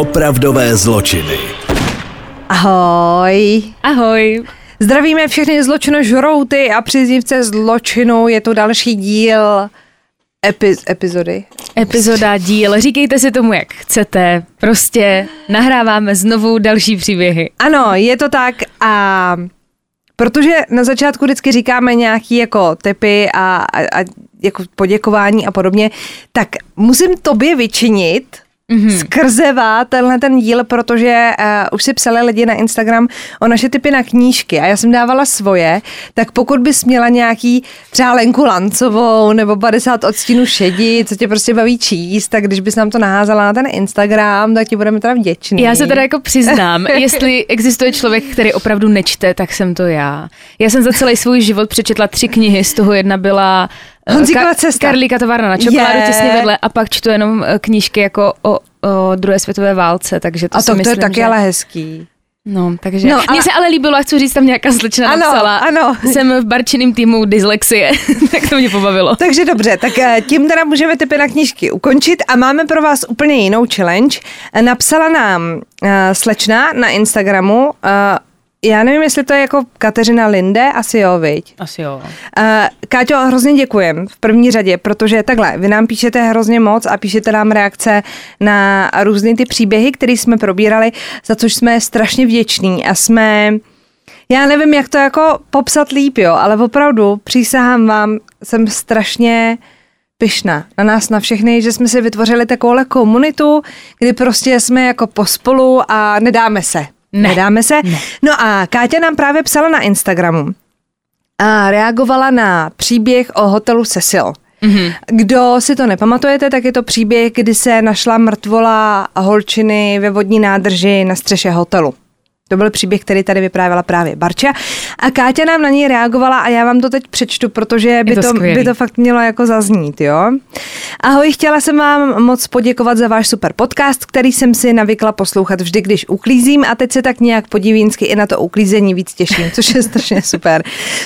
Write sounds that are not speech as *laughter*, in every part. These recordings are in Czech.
Opravdové zločiny. Ahoj. Ahoj. Zdravíme všechny zločinožrouty a příznivce zločinu. Je to další díl epi- epizody. Epizoda, díl, říkejte si tomu, jak chcete. Prostě nahráváme znovu další příběhy. Ano, je to tak a protože na začátku vždycky říkáme nějaký jako typy a, a, a jako poděkování a podobně, tak musím tobě vyčinit, mm-hmm. skrzeva tenhle ten díl, protože uh, už si psali lidi na Instagram o naše typy na knížky a já jsem dávala svoje, tak pokud bys měla nějaký třeba Lenku Lancovou nebo 50 odstínů šedí, co tě prostě baví číst, tak když bys nám to naházala na ten Instagram, tak ti budeme teda vděční. Já se teda jako přiznám, *laughs* jestli existuje člověk, který opravdu nečte, tak jsem to já. Já jsem za celý svůj život přečetla tři knihy, z toho jedna byla Honzíkova cesta. Karlíka továrna na čokoládu Je. těsně vedle a pak čtu jenom eh, knížky jako o, o druhé světové válce, takže to a si to, to myslím, je taky že... ale hezký. No, takže No, no, ale- mně se ale líbilo, a chci říct, tam nějaká slečna Ano, napsala, ano. jsem v barčiným týmu dyslexie, *laughs* tak to mě pobavilo. Takže dobře, tak eh, tím teda můžeme typy na knížky ukončit a máme pro vás úplně jinou challenge. Eh, Napsala nám uh, slečna na Instagramu, uh, já nevím, jestli to je jako Kateřina Linde, asi jo, viď? Asi jo. Uh, Káťo, hrozně děkujem v první řadě, protože takhle, vy nám píšete hrozně moc a píšete nám reakce na různé ty příběhy, které jsme probírali, za což jsme strašně vděční a jsme, já nevím, jak to jako popsat líp, jo, ale opravdu přísahám vám, jsem strašně pyšná na nás, na všechny, že jsme si vytvořili takovouhle komunitu, kdy prostě jsme jako pospolu a nedáme se. Ne. Nedáme se. Ne. No a Káťa nám právě psala na Instagramu a reagovala na příběh o hotelu Cecil. Mhm. Kdo si to nepamatujete, tak je to příběh, kdy se našla mrtvola holčiny ve vodní nádrži na střeše hotelu. To byl příběh, který tady vyprávěla právě Barča. A Káťa nám na něj reagovala a já vám to teď přečtu, protože by to to, skvělý. by to fakt mělo jako zaznít, jo? Ahoj, chtěla jsem vám moc poděkovat za váš super podcast, který jsem si navykla poslouchat vždy, když uklízím a teď se tak nějak podivínsky i na to uklízení víc těším, což je *laughs* strašně super.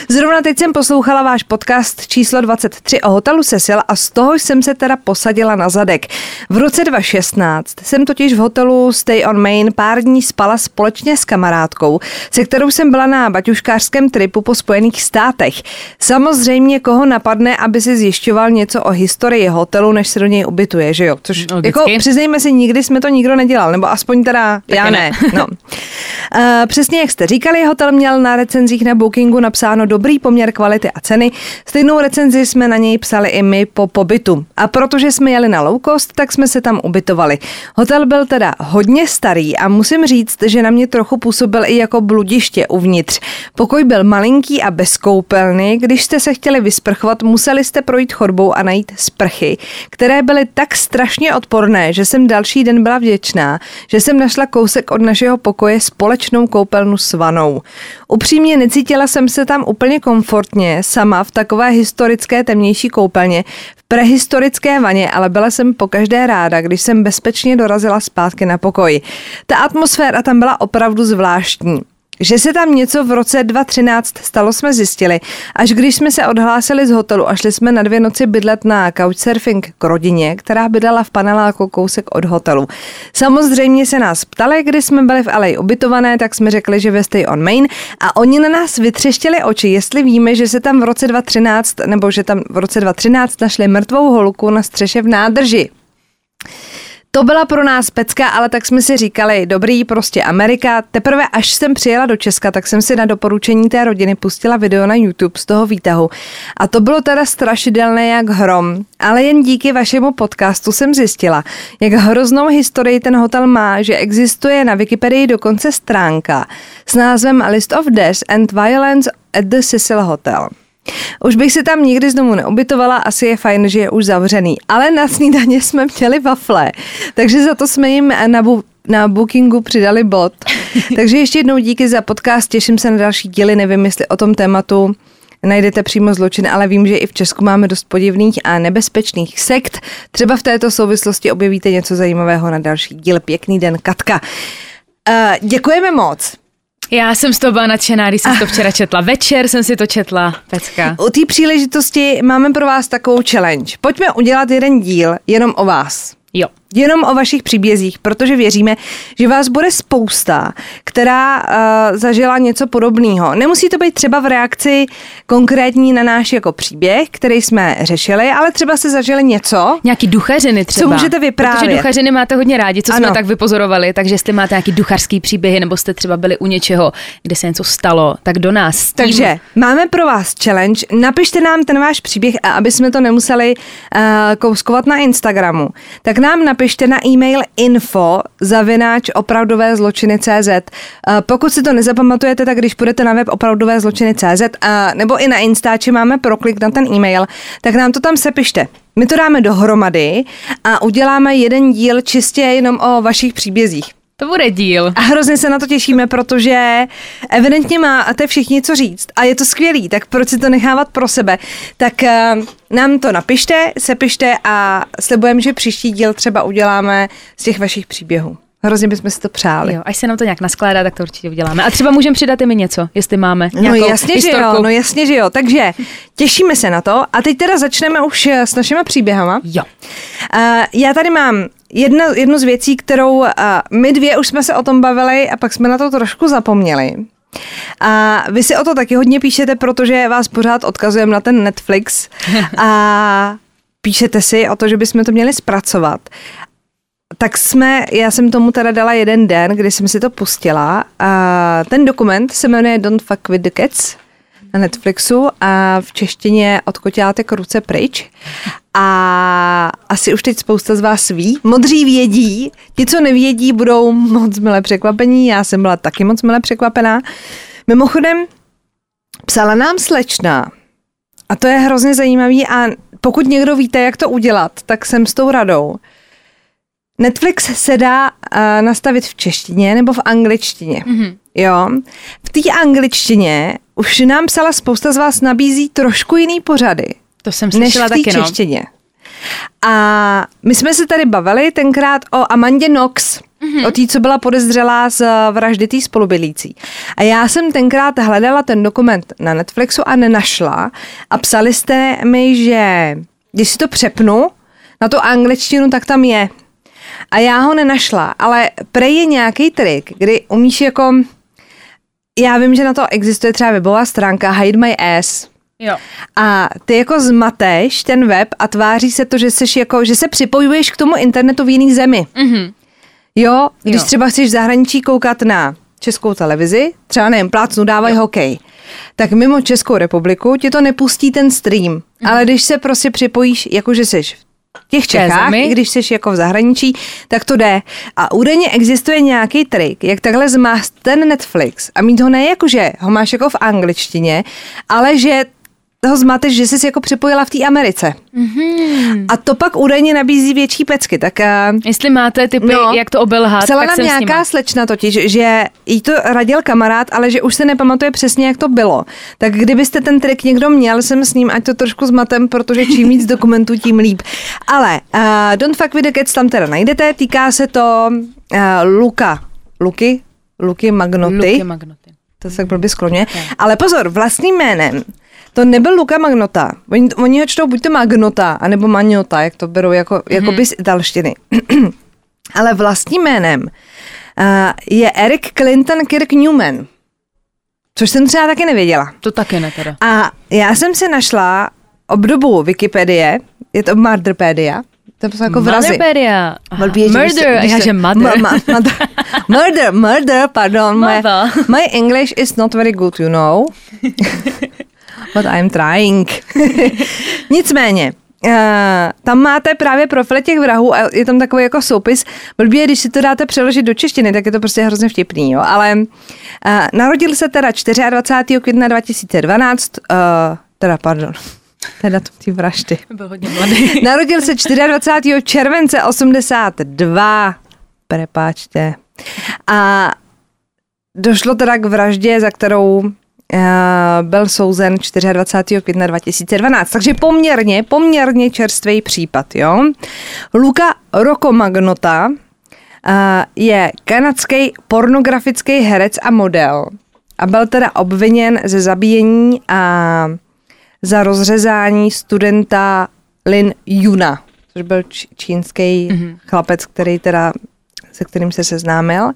Zrovna teď jsem poslouchala váš podcast číslo 23 o hotelu Cecil a z toho jsem se teda posadila na zadek. V roce 2016 jsem totiž v hotelu Stay on Main pár dní spala společně s kamarádkou, se kterou jsem byla na baťuškářském tripu po Spojených státech. Samozřejmě koho napadne, aby si zjišťoval něco o historii hotelu, než se do něj ubytuje, že jo? Což Logicky. jako přiznejme si, nikdy jsme to nikdo nedělal, nebo aspoň teda já ne. ne. No. Uh, *laughs* přesně jak jste říkali, hotel měl na recenzích na Bookingu napsáno dobrý poměr kvality a ceny. Stejnou recenzi jsme na něj psali i my po pobytu. A protože jsme jeli na low cost, tak jsme se tam ubytovali. Hotel byl teda hodně starý a musím říct, že na mě trochu působil i jako bludiště uvnitř. Pokoj byl malinký a bez koupelny. Když jste se chtěli vysprchovat, museli jste projít chodbou a najít sprchy, které byly tak strašně odporné, že jsem další den byla vděčná, že jsem našla kousek od našeho pokoje společnou koupelnu s vanou. Upřímně necítila jsem se tam úplně komfortně, sama v takové historické temnější koupelně, v prehistorické vaně, ale byla jsem pokaždé ráda, když jsem bezpečně dorazila zpátky na pokoj. Ta atmosféra tam byla opravdu zvláštní. Že se tam něco v roce 2013 stalo, jsme zjistili, až když jsme se odhlásili z hotelu a šli jsme na dvě noci bydlet na couchsurfing k rodině, která bydlela v paneláku kousek od hotelu. Samozřejmě se nás ptali, kdy jsme byli v LA ubytované, tak jsme řekli, že ve Stay on Main a oni na nás vytřeštěli oči, jestli víme, že se tam v roce 2013 nebo že tam v roce 2013 našli mrtvou holku na střeše v nádrži. To byla pro nás pecka, ale tak jsme si říkali, dobrý, prostě Amerika. Teprve až jsem přijela do Česka, tak jsem si na doporučení té rodiny pustila video na YouTube z toho výtahu. A to bylo teda strašidelné jak hrom. Ale jen díky vašemu podcastu jsem zjistila, jak hroznou historii ten hotel má, že existuje na Wikipedii dokonce stránka s názvem List of Death and Violence at the Cecil Hotel. Už bych se tam nikdy znovu neubytovala, asi je fajn, že je už zavřený. Ale na snídaně jsme měli wafle, takže za to jsme jim na, bu- na bookingu přidali bod. *laughs* takže ještě jednou díky za podcast, těším se na další díly, nevím, jestli o tom tématu najdete přímo zločin, ale vím, že i v Česku máme dost podivných a nebezpečných sekt. Třeba v této souvislosti objevíte něco zajímavého na další díl. Pěkný den, Katka. Uh, děkujeme moc. Já jsem z toho byla nadšená, když jsem to včera četla. Večer jsem si to četla, pecka. U té příležitosti máme pro vás takovou challenge. Pojďme udělat jeden díl jenom o vás. Jo. Jenom o vašich příbězích, protože věříme, že vás bude spousta, která uh, zažila něco podobného. Nemusí to být třeba v reakci konkrétní na náš jako příběh, který jsme řešili, ale třeba se zažili něco. Nějaký duchařiny třeba. Co můžete vyprávět? Protože duchařiny máte hodně rádi, co ano. jsme tak vypozorovali, takže jestli máte nějaký duchařský příběhy, nebo jste třeba byli u něčeho, kde se něco stalo, tak do nás. Tím. Takže máme pro vás challenge. Napište nám ten váš příběh a aby jsme to nemuseli uh, kouskovat na Instagramu, tak nám napište na e-mail info zavináč opravdové zločiny CZ. Uh, pokud si to nezapamatujete, tak když půjdete na web opravdové zločiny CZ uh, nebo i na Instači máme proklik na ten e-mail, tak nám to tam sepište. My to dáme dohromady a uděláme jeden díl čistě jenom o vašich příbězích. To bude díl. A hrozně se na to těšíme, protože evidentně máte všichni co říct a je to skvělý, tak proč si to nechávat pro sebe? Tak uh, nám to napište, sepište a slibujeme, že příští díl třeba uděláme z těch vašich příběhů. Hrozně bychom si to přáli. Jo, až se nám to nějak naskládá, tak to určitě uděláme. A třeba můžeme přidat i mi něco, jestli máme. No jasně, historku. že jo, no jasně, že jo. Takže těšíme se na to. A teď teda začneme už s našimi příběhama. Jo. Uh, já tady mám jedna, jednu z věcí, kterou uh, my dvě už jsme se o tom bavili a pak jsme na to trošku zapomněli. A vy si o to taky hodně píšete, protože vás pořád odkazujeme na ten Netflix *laughs* a píšete si o to, že bychom to měli zpracovat. Tak jsme, já jsem tomu teda dala jeden den, kdy jsem si to pustila. A ten dokument se jmenuje Don't Fuck With The Cats na Netflixu a v češtině od koťátek ruce pryč. A asi už teď spousta z vás ví. Modří vědí, ti, co nevědí, budou moc milé překvapení. Já jsem byla taky moc milé překvapená. Mimochodem, psala nám slečna, a to je hrozně zajímavý a pokud někdo víte, jak to udělat, tak jsem s tou radou. Netflix se dá uh, nastavit v češtině nebo v angličtině. Mm-hmm. Jo. V té angličtině už nám psala spousta z vás nabízí trošku jiný pořady. To jsem slyšela než v taky, no. češtině. A my jsme se tady bavili tenkrát o Amandě Knox, mm-hmm. o té, co byla podezřelá z vraždy té spolubydlící. A já jsem tenkrát hledala ten dokument na Netflixu a nenašla a psali jste mi, že když si to přepnu na tu angličtinu, tak tam je. A já ho nenašla, ale prej je nějaký trik, kdy umíš jako... Já vím, že na to existuje třeba webová stránka Hide My Ass, Jo. A ty jako zmateš ten web a tváří se to, že jsi jako, že se připojuješ k tomu internetu v jiný zemi. Mm-hmm. Jo, když jo. třeba chceš v zahraničí koukat na českou televizi, třeba nevím, plácnu, dávají hokej, tak mimo Českou republiku ti to nepustí ten stream. Mm-hmm. Ale když se prostě připojíš, jakože jsi v těch Čechách, i když jsi jako v zahraničí, tak to jde. A údajně existuje nějaký trik, jak takhle zmást ten Netflix a mít ho ne jako, že ho máš jako v angličtině, ale že toho zmateš, že jsi jako připojila v té Americe. Mm-hmm. A to pak údajně nabízí větší pecky. Tak, uh, Jestli máte typy, no, jak to obelhat, Psala tak nám jsem nějaká slečna totiž, že jí to radil kamarád, ale že už se nepamatuje přesně, jak to bylo. Tak kdybyste ten trik někdo měl, jsem s ním, ať to trošku zmatem, protože čím víc dokumentů, tím líp. Ale uh, Don't Fuck With The Cats tam teda najdete, týká se to uh, Luka. Luky? Luky Magnoty. Luky Magnoty. To se tak blbě skloně. Ale pozor, vlastním jménem to nebyl Luka Magnota. Oni, oni ho čtou buď to Magnota, anebo Magnota, jak to berou jako, mm-hmm. jako by z italštiny. *clears throat* Ale vlastním jménem uh, je Eric Clinton Kirk Newman. Což jsem třeba taky nevěděla. To taky ne teda. A já jsem si našla obdobu Wikipedie, je to Murderpedia, to je jako vrazy. Murderpedia. Murder, já že mother. Ma, ma, mother. *laughs* murder, murder, pardon. My, my English is not very good, you know. *laughs* But I'm trying. *laughs* Nicméně, Uh, tam máte právě profil těch vrahů a je tam takový jako soupis. Blbě, když si to dáte přeložit do češtiny, tak je to prostě hrozně vtipný, jo. Ale uh, narodil se teda 24. května 2012, uh, eh, teda pardon, *laughs* teda to ty vraždy. Byl hodně mladý. *laughs* Narodil se 24. července 82. Prepáčte. A došlo teda k vraždě, za kterou byl souzen 24. května 2012. Takže poměrně, poměrně čerstvý případ. Jo? Luka Rokomagnota eh, je kanadský pornografický herec a model a byl teda obviněn ze zabíjení a za rozřezání studenta Lin Yuna. což byl čínský mm-hmm. chlapec, který teda se kterým se seznámil.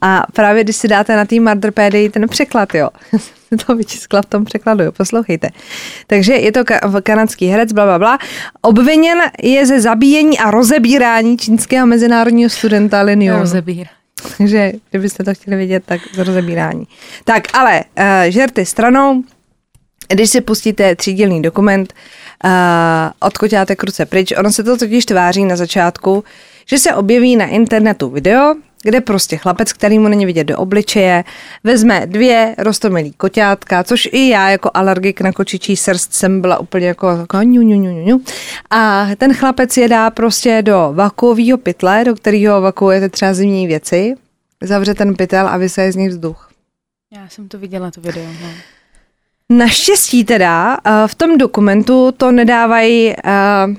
A právě když si dáte na té Mardrpédii ten překlad, jo, *laughs* to vytiskla v tom překladu, jo, poslouchejte. Takže je to ka- kanadský herec, bla, bla, bla. Obviněn je ze zabíjení a rozebírání čínského mezinárodního studenta Lin. Rozebír. Takže kdybyste to chtěli vidět, tak z rozebírání. Tak, ale uh, žerty stranou, když si pustíte třídělný dokument uh, od koťáte kruce pryč, ono se to totiž tváří na začátku, že se objeví na internetu video, kde prostě chlapec, který mu není vidět do obličeje, vezme dvě rostomilý koťátka, což i já jako alergik na kočičí srst jsem byla úplně jako, jako ňu, ňu, ňu, ňu. A ten chlapec je dá prostě do vakuového pytle, do kterého vakuujete třeba zimní věci, zavře ten pytel a vysaje z nich vzduch. Já jsem to viděla, to video. No. Naštěstí teda eh, v tom dokumentu to nedávají uh,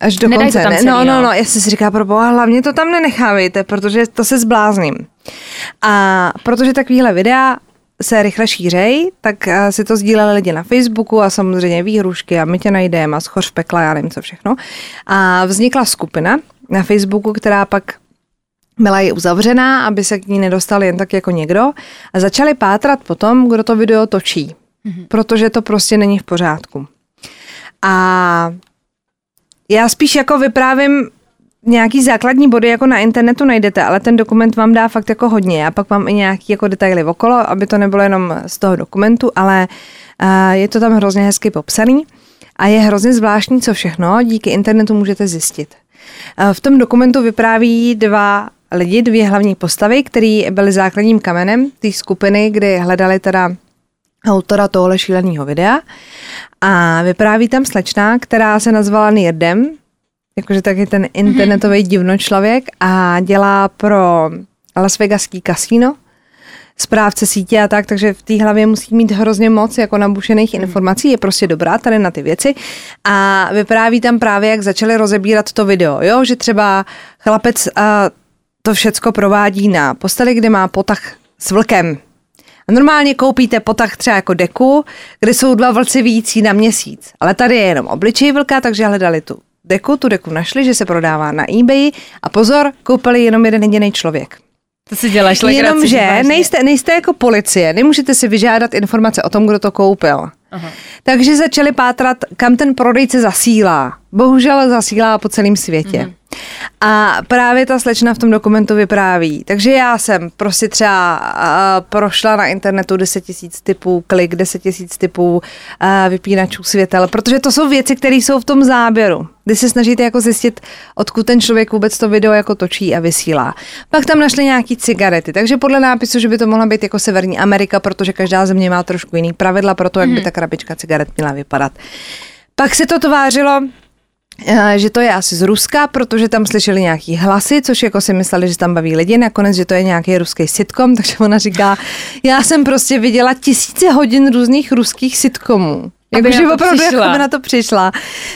až do Nedají to konce. tam ne? celý, no, no, no. já jsem si říká, pro boha, hlavně to tam nenechávejte, protože to se zblázním. A protože takovýhle videa se rychle šířej, tak eh, si to sdíleli lidi na Facebooku a samozřejmě výhrušky a my tě najdeme a schoř pekla, já nevím co všechno. A vznikla skupina na Facebooku, která pak byla i uzavřená, aby se k ní nedostal jen tak jako někdo a začali pátrat potom, kdo to video točí, mm-hmm. protože to prostě není v pořádku. A já spíš jako vyprávím nějaký základní body jako na internetu najdete, ale ten dokument vám dá fakt jako hodně. A pak mám i nějaký jako detaily okolo, aby to nebylo jenom z toho dokumentu, ale uh, je to tam hrozně hezky popsaný a je hrozně zvláštní, co všechno díky internetu můžete zjistit. Uh, v tom dokumentu vypráví dva lidi, dvě hlavní postavy, které byly základním kamenem té skupiny, kdy hledali teda autora tohle šíleného videa. A vypráví tam slečna, která se nazvala Nirdem, jakože taky ten internetový divno člověk a dělá pro Las Vegaský kasíno, správce sítě a tak, takže v té hlavě musí mít hrozně moc jako nabušených informací, je prostě dobrá tady na ty věci. A vypráví tam právě, jak začali rozebírat to video, jo, že třeba chlapec a to všecko provádí na posteli, kde má potah s vlkem, normálně koupíte potah třeba jako deku, kde jsou dva vlci vící na měsíc. Ale tady je jenom obličej vlka, takže hledali tu deku, tu deku našli, že se prodává na eBay a pozor, koupili jenom jeden jediný člověk. To si děláš legraci. Jenomže nejste, nejste jako policie, nemůžete si vyžádat informace o tom, kdo to koupil. Aha. Takže začali pátrat, kam ten prodejce zasílá. Bohužel zasílá po celém světě. Mhm. A právě ta slečna v tom dokumentu vypráví. Takže já jsem prostě třeba uh, prošla na internetu 10 tisíc typů klik, 10 tisíc typů uh, vypínačů světel, protože to jsou věci, které jsou v tom záběru, kdy se snažíte jako zjistit, odkud ten člověk vůbec to video jako točí a vysílá. Pak tam našli nějaký cigarety, takže podle nápisu, že by to mohla být jako Severní Amerika, protože každá země má trošku jiný pravidla pro to, jak by ta krabička cigaret měla vypadat. Pak se to tvářilo, že to je asi z Ruska, protože tam slyšeli nějaký hlasy, což jako si mysleli, že tam baví lidi, nakonec, že to je nějaký ruský sitcom, *laughs* takže ona říká, já jsem prostě viděla tisíce hodin různých ruských sitcomů. Jakože opravdu jako by na to přišla.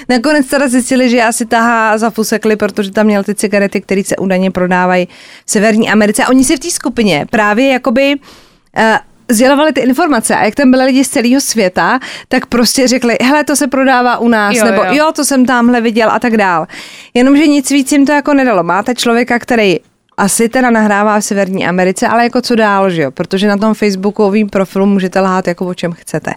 Nakonec teda zjistili, že asi tahá za fusekli, protože tam měl ty cigarety, které se údajně prodávají v Severní Americe. A oni si v té skupině právě jakoby uh, sdělovali ty informace a jak tam byli lidi z celého světa, tak prostě řekli, hele, to se prodává u nás, Jo, nebo jo. jo, to jsem tamhle viděl a tak dál. Jenomže nic víc jim to jako nedalo. Máte člověka, který asi teda nahrává v Severní Americe, ale jako co dál, že jo? Protože na tom facebookovém profilu můžete lhát jako o čem chcete.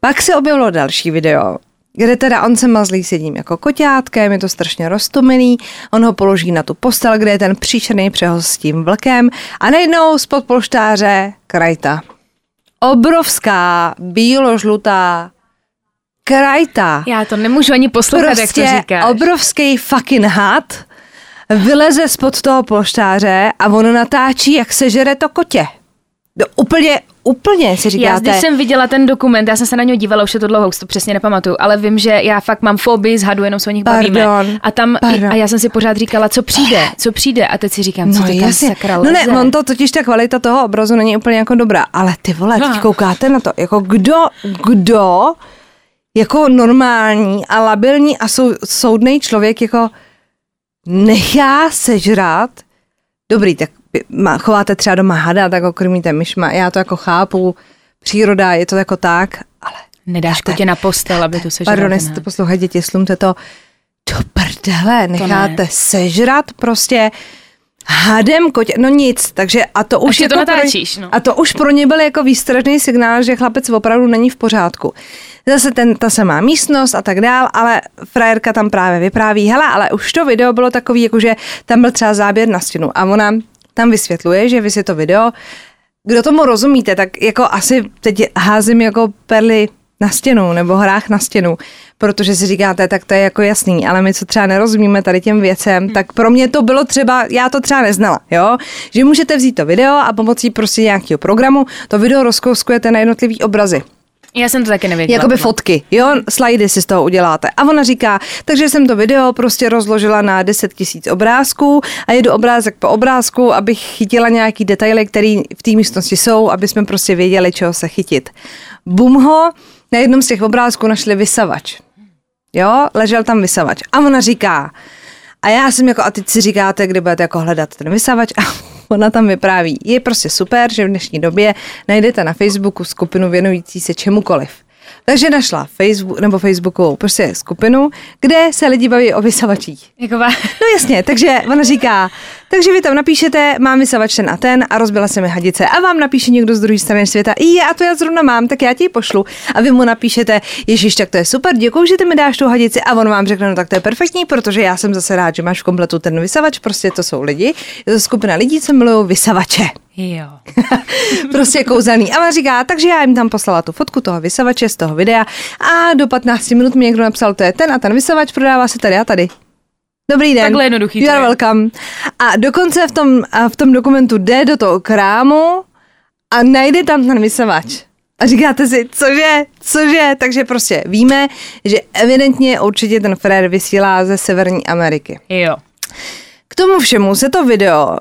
Pak se objevilo další video, kde teda on se mazlí s jedním jako koťátkem, je to strašně roztomilý, on ho položí na tu postel, kde je ten příšerný přehoz s tím vlkem a najednou spod polštáře krajta. Obrovská, bíložlutá krajta. Já to nemůžu ani poslouchat, jak Prostě to říkáš. obrovský fucking had vyleze spod toho polštáře a on natáčí, jak sežere to kotě. No, úplně, úplně si Já, říkáte. když jsem viděla ten dokument, já jsem se na něj dívala, už je to dlouho, už to přesně nepamatuju, ale vím, že já fakt mám fobii z hadu, jenom se o nich bavíme. Pardon, A tam, pardon. a já jsem si pořád říkala, co přijde, co přijde, a teď si říkám, co No to tam jasně. sakra No ne, on to totiž ta kvalita toho obrazu není úplně jako dobrá, ale ty vole, teď No. koukáte na to, jako kdo, kdo jako normální a labilní a sou, soudný člověk jako nechá sežrat, dobrý, tak má- chováte třeba doma hada, tak ho krmíte myšma, já to jako chápu, příroda, je to jako tak, ale Nedáš kotě na postel, aby to se Pardon, jestli to poslouchají děti, slumte to. do prdele, necháte sežrat prostě hadem kotě, no nic, takže a to už a jako to natáčíš, no. a to už pro ně byl jako výstražný signál, že chlapec opravdu není v pořádku. Zase ten, ta samá místnost a tak dál, ale frajerka tam právě vypráví, hele, ale už to video bylo takový, jakože tam byl třeba záběr na stěnu a ona tam vysvětluje, že vy si to video, kdo tomu rozumíte, tak jako asi teď házím jako perly na stěnu nebo hrách na stěnu, protože si říkáte, tak to je jako jasný, ale my co třeba nerozumíme tady těm věcem, hmm. tak pro mě to bylo třeba, já to třeba neznala, jo, že můžete vzít to video a pomocí prostě nějakého programu to video rozkouskujete na jednotlivý obrazy. Já jsem to taky nevěděla. Jakoby fotky, jo, slajdy si z toho uděláte. A ona říká, takže jsem to video prostě rozložila na 10 tisíc obrázků a jedu obrázek po obrázku, abych chytila nějaký detaily, které v té místnosti jsou, aby jsme prostě věděli, čeho se chytit. Bum ho, na jednom z těch obrázků našli vysavač. Jo, ležel tam vysavač. A ona říká, a já jsem jako, a teď si říkáte, kdy budete jako hledat ten vysavač a ona tam vypráví. Je prostě super, že v dnešní době najdete na Facebooku skupinu věnující se čemukoliv. Takže našla Facebook, nebo Facebookovou prostě skupinu, kde se lidi baví o vysavačích. Jako no jasně, takže ona říká, takže vy tam napíšete, mám vysavač ten a ten a rozbila se mi hadice a vám napíše někdo z druhé strany světa, i a to já zrovna mám, tak já ti ji pošlu. A vy mu napíšete, Ježíš, tak to je super, děkuji, že ty mi dáš tu hadici a on vám řekne, no tak to je perfektní, protože já jsem zase rád, že máš v kompletu ten vysavač, prostě to jsou lidi, je to skupina lidí, co milují vysavače. Jo. *laughs* prostě kouzelný. A ona říká, takže já jim tam poslala tu fotku toho vysavače z toho videa a do 15 minut mi někdo napsal, to je ten a ten vysavač, prodává se tady a tady. Dobrý den. Takhle jednoduchý. You're welcome. A dokonce v tom, v tom dokumentu jde do toho krámu a najde tam ten vysavač. A říkáte si, cože, cože, takže prostě víme, že evidentně určitě ten frér vysílá ze Severní Ameriky. Jo. K tomu všemu se to video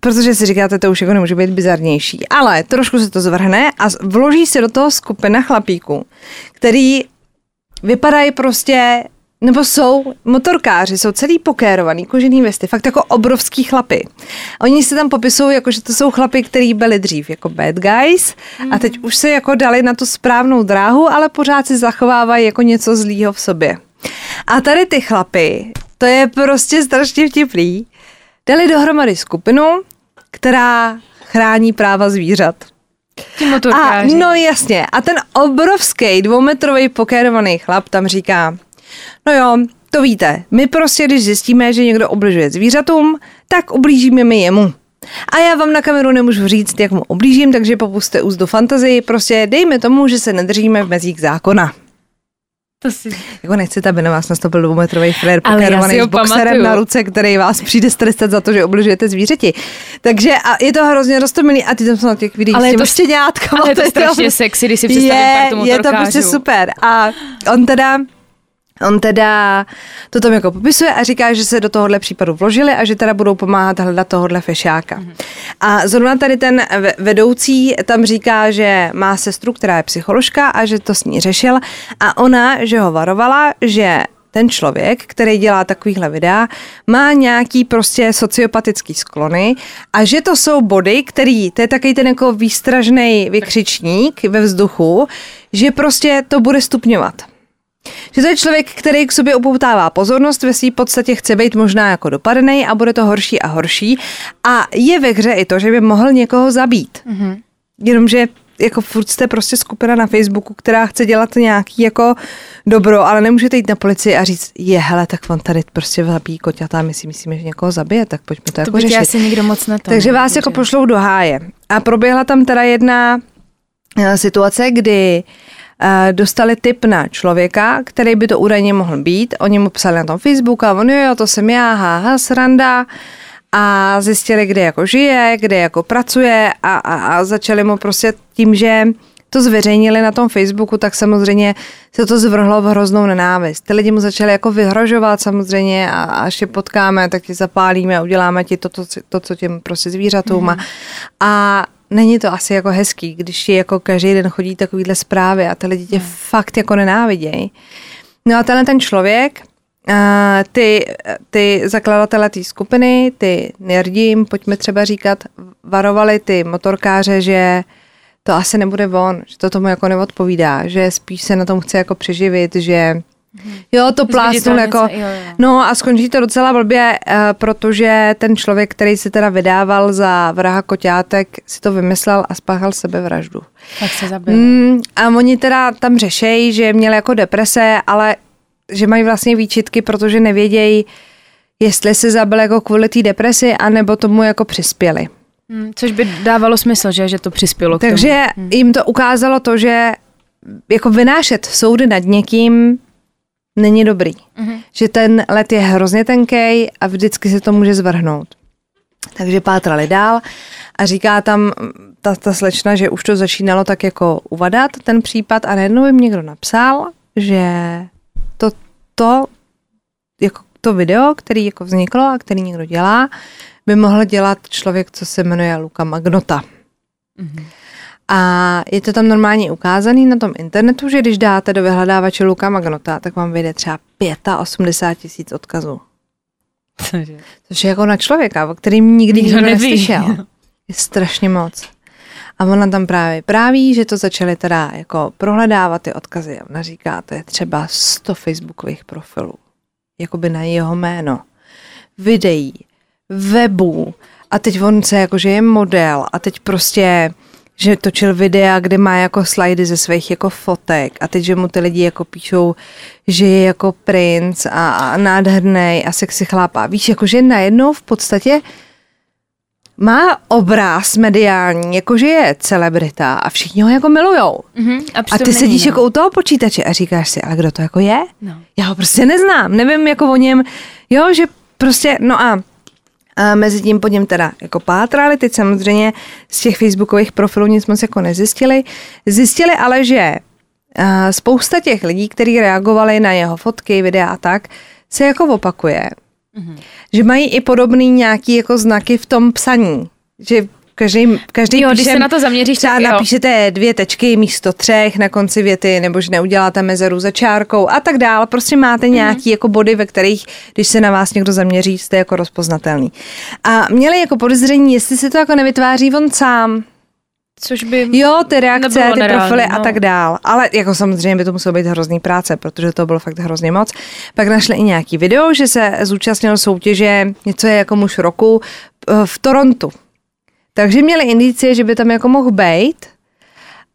protože si říkáte, to už jako nemůže být bizarnější, ale trošku se to zvrhne a vloží se do toho skupina chlapíků, který vypadají prostě nebo jsou motorkáři, jsou celý pokérovaný, kožený vesty, fakt jako obrovský chlapy. Oni se tam popisují, jako že to jsou chlapy, kteří byli dřív jako bad guys mm. a teď už se jako dali na tu správnou dráhu, ale pořád si zachovávají jako něco zlýho v sobě. A tady ty chlapy, to je prostě strašně vtipný, dali dohromady skupinu, která chrání práva zvířat. a, no jasně, a ten obrovský dvoumetrový pokérovaný chlap tam říká, no jo, to víte, my prostě, když zjistíme, že někdo obližuje zvířatům, tak ublížíme my jemu. A já vám na kameru nemůžu říct, jak mu oblížím, takže popuste úzdu fantazii, prostě dejme tomu, že se nedržíme v mezích zákona. To si... Jako nechcete, aby na vás nastoupil dvoumetrový frér pokerovaný s boxerem pamatuju. na ruce, který vás přijde strestat za to, že obližujete zvířeti. Takže a je to hrozně roztomilý a ty tam jsou na těch videích ale s těma štěňátkama. Ale je to, to strašně sexy, když si představím je, je to prostě super. A on teda On teda to tam jako popisuje a říká, že se do tohohle případu vložili a že teda budou pomáhat hledat tohohle fešáka. Mm-hmm. A zrovna tady ten vedoucí tam říká, že má sestru, která je psycholožka a že to s ní řešil a ona, že ho varovala, že ten člověk, který dělá takovýhle videa, má nějaký prostě sociopatický sklony a že to jsou body, který, to je takový ten jako výstražný vykřičník ve vzduchu, že prostě to bude stupňovat. Že to je člověk, který k sobě upoutává pozornost, ve své podstatě chce být možná jako dopadený a bude to horší a horší. A je ve hře i to, že by mohl někoho zabít. Mm-hmm. Jenomže jako furt jste prostě skupina na Facebooku, která chce dělat nějaký jako dobro, ale nemůžete jít na policii a říct, je hele, tak on tady prostě zabíjí koťata, my si myslíme, že někoho zabije, tak pojďme to, to jako řešit. asi nikdo moc na to. Takže vás jako pošlou do háje. A proběhla tam teda jedna eh, situace, kdy Eh, dostali tip na člověka, který by to údajně mohl být. Oni mu psali na tom Facebooku a on jo, to jsem já, haha, sranda a zjistili, kde jako žije, kde jako pracuje a, a, a začali mu prostě tím, že to zveřejnili na tom Facebooku, tak samozřejmě se to zvrhlo v hroznou nenávist. Ty lidi mu začali jako vyhrožovat samozřejmě a až je potkáme, tak ti zapálíme a uděláme ti to, to, to co těm prostě zvířatům. Mm-hmm. A není to asi jako hezký, když je jako každý den chodí takovýhle zprávy a ty lidi tě hmm. fakt jako nenávidějí. No a tenhle ten člověk, ty, ty zakladatele té skupiny, ty nerdi, pojďme třeba říkat, varovali ty motorkáře, že to asi nebude on, že to tomu jako neodpovídá, že spíš se na tom chce jako přeživit, že Jo, to plásnul jako, jo, jo. no a skončí to docela blbě, eh, protože ten člověk, který se teda vydával za vraha koťátek, si to vymyslel a spáchal sebevraždu. Tak se zabil. Mm, a oni teda tam řešejí, že měl jako deprese, ale že mají vlastně výčitky, protože nevědějí, jestli se zabil jako kvůli té depresi, anebo tomu jako přispěli. Hmm, což by dávalo smysl, že, že to přispělo k Takže tomu. jim to ukázalo to, že jako vynášet soudy nad někým není dobrý. Mhm. Že ten let je hrozně tenký a vždycky se to může zvrhnout. Takže pátrali dál a říká tam ta, ta slečna, že už to začínalo tak jako uvadat, ten případ a najednou jim někdo napsal, že to, to, jako to video, který jako vzniklo a který někdo dělá, by mohl dělat člověk, co se jmenuje Luka Magnota. Mhm. A je to tam normálně ukázaný na tom internetu, že když dáte do vyhledávače Luka Magnota, tak vám vyjde třeba 85 tisíc odkazů. Cože? Což je jako na člověka, o kterým nikdy Nikdo nikdo neslyšel. *laughs* Je strašně moc. A ona tam právě práví, že to začali teda jako prohledávat ty odkazy. Ona říká, to je třeba 100 facebookových profilů. Jakoby na jeho jméno. Videí, webů. A teď on se jako, že je model. A teď prostě že točil videa, kde má jako slajdy ze svých jako fotek a teď, že mu ty lidi jako píšou, že je jako princ a, a nádherný a sexy chlap a víš, jako že najednou v podstatě má obraz mediální, jakože je celebrita a všichni ho jako milujou. Mhm. A, ty není, sedíš no. jako u toho počítače a říkáš si, ale kdo to jako je? No. Já ho prostě neznám, nevím jako o něm, jo, že prostě, no a, a mezi tím po něm teda jako pátrali, teď samozřejmě z těch facebookových profilů nic moc jako nezjistili. Zjistili ale, že spousta těch lidí, kteří reagovali na jeho fotky, videa a tak, se jako opakuje. Mhm. Že mají i podobný nějaký jako znaky v tom psaní. Že každý, každý Jo, když píše, se na to zaměříš, třeba tak jo. napíšete dvě tečky místo třech na konci věty, nebo že neuděláte mezeru za čárkou a tak dále. Prostě máte Mhm. nějaký jako body, ve kterých, když se na vás někdo zaměří, jste jako rozpoznatelný. A měli jako podezření, jestli si to jako nevytváří on sám. Což by... Jo, ty reakce, ty nereálný, profily a no. tak dál. Ale jako samozřejmě by to muselo být hrozný práce, protože to bylo fakt hrozně moc. Pak našli i nějaký video, že se zúčastnil soutěže něco je jako muž roku eh, v Torontu. Takže měli indicie, že by tam jako mohl být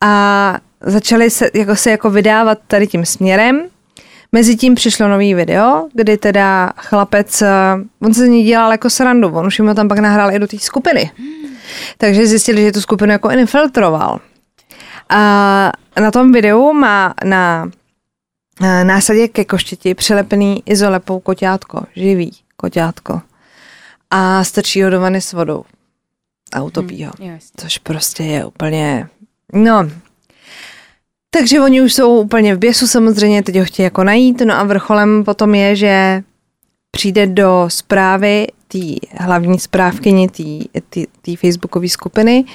a začali se jako, se jako vydávat tady tím směrem. Mezitím přišlo nový video, kdy teda chlapec, eh, on se z ní dělal jako srandu, on už jim ho tam pak nahrál i do té skupiny. Takže zjistili, že tu skupinu jako infiltroval. A na tom videu má na eh, násadě ke koštěti přilepený izolepou koťátko, živý koťátko. A strčí ho do vany s vodou. A utopí ho. Jo, jasně. Což prostě je úplně, no. Takže oni už jsou úplně v běsu samozřejmě, teď ho chtějí jako najít, no a vrcholem potom je, že přijde do zprávy té hlavní zprávkyni té facebookové skupiny,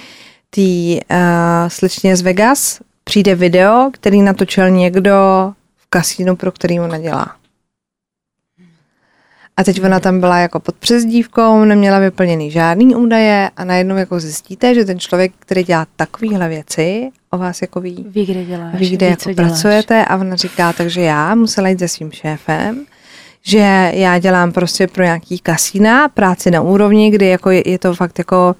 té uh, slečně z Vegas, přijde video, který natočil někdo v kasínu, pro který ona dělá. A teď ona tam byla jako pod přezdívkou, neměla vyplněný žádný údaje a najednou jako zjistíte, že ten člověk, který dělá takovéhle věci, o vás jako ví, Ví, kde děláš. ví, kde ví, jako děláš. pracujete a ona říká, takže já musela jít se svým šéfem, že já dělám prostě pro nějaký kasína, práci na úrovni, kdy jako je, je to fakt jako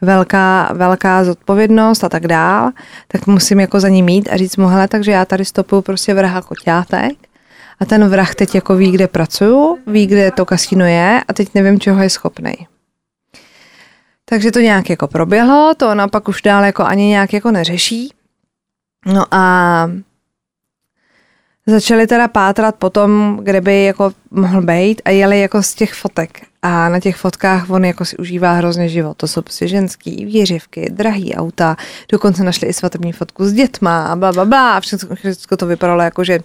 velká, velká zodpovědnost a tak dál, tak musím jako za ní mít a říct mu, hele, takže já tady stopuju prostě vraha koťátek a ten vrah teď jako ví, kde pracuju, ví, kde to kasíno je a teď nevím, čeho je schopnej. Takže to nějak jako proběhlo, to ona pak už dál jako ani nějak jako neřeší. No a začali teda pátrat potom, kde by jako mohl být a jeli jako z těch fotek. A na těch fotkách on jako si užívá hrozně život. To jsou prostě ženský, výřivky, drahý auta, dokonce našli i svatební fotku s dětma a bla, bla, bla. Všechno, všechno to vypadalo jako, že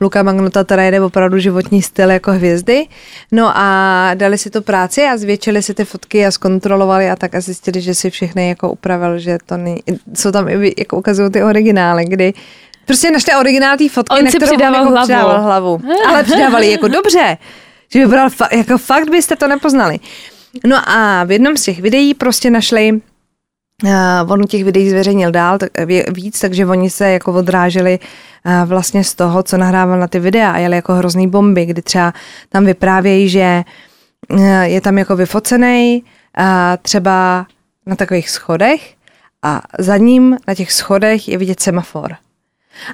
Luka Magnota teda jede opravdu životní styl jako hvězdy. No a dali si to práci a zvětšili si ty fotky a zkontrolovali a tak a zjistili, že si všechny jako upravil, že to není, jsou tam i jako ukazují ty originály, kdy Prostě našli originál té fotky, On na si kterou přidával on jako hlavu. přidával hlavu. Ale přidávali jako dobře. Že vypadal, fa- jako fakt byste to nepoznali. No a v jednom z těch videí prostě našli Uh, on těch videí zveřejnil dál tak, víc, takže oni se jako odráželi uh, vlastně z toho, co nahrával na ty videa a jeli jako hrozný bomby, kdy třeba tam vyprávějí, že uh, je tam jako vyfocený uh, třeba na takových schodech a za ním na těch schodech je vidět semafor.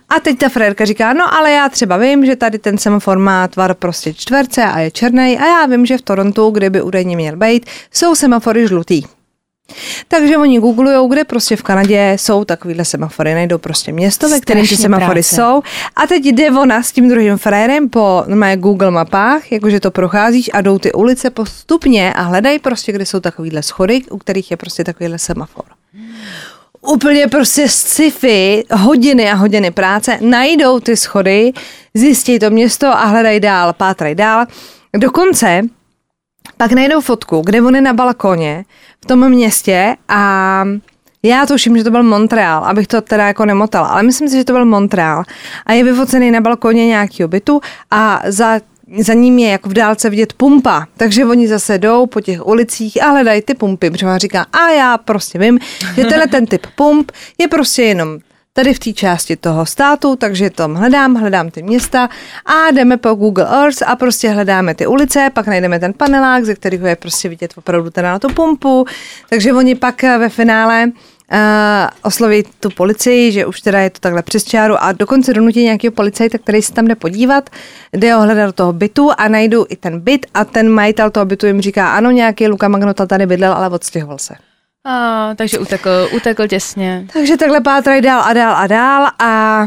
A teď ta frérka říká, no ale já třeba vím, že tady ten semafor má tvar prostě čtverce a je černý a já vím, že v Torontu, kde by údajně měl být, jsou semafory žlutý. Takže oni googlujou, kde prostě v Kanadě jsou takovýhle semafory, najdou prostě město, ve kterém ty semafory práce. jsou. A teď jde ona s tím druhým frérem po mé Google mapách, jakože to procházíš a jdou ty ulice postupně a hledají prostě, kde jsou takovýhle schody, u kterých je prostě takovýhle semafor úplně prostě sci-fi, hodiny a hodiny práce, najdou ty schody, zjistí to město a hledají dál, pátrají dál. Dokonce pak najdou fotku, kde on je na balkoně v tom městě a já tuším, že to byl Montreal, abych to teda jako nemotala, ale myslím si, že to byl Montreal a je vyfocený na balkoně nějakého bytu a za za ním je jako v dálce vidět pumpa, takže oni zase jdou po těch ulicích a hledají ty pumpy, protože on říká, a já prostě vím, že tenhle ten typ pump je prostě jenom tady v té části toho státu, takže tam hledám, hledám ty města a jdeme po Google Earth a prostě hledáme ty ulice, pak najdeme ten panelák, ze kterého je prostě vidět opravdu teda na tu pumpu, takže oni pak ve finále uh, oslovit tu policii, že už teda je to takhle přes čáru a dokonce donutí nějakého policajta, který se tam jde podívat, jde ho hledat do toho bytu a najdu i ten byt a ten majitel toho bytu jim říká, ano, nějaký Luka Magnota tady bydlel, ale odstěhoval se. A, takže utekl, utekl těsně. Takže takhle pátrají dál a dál a dál a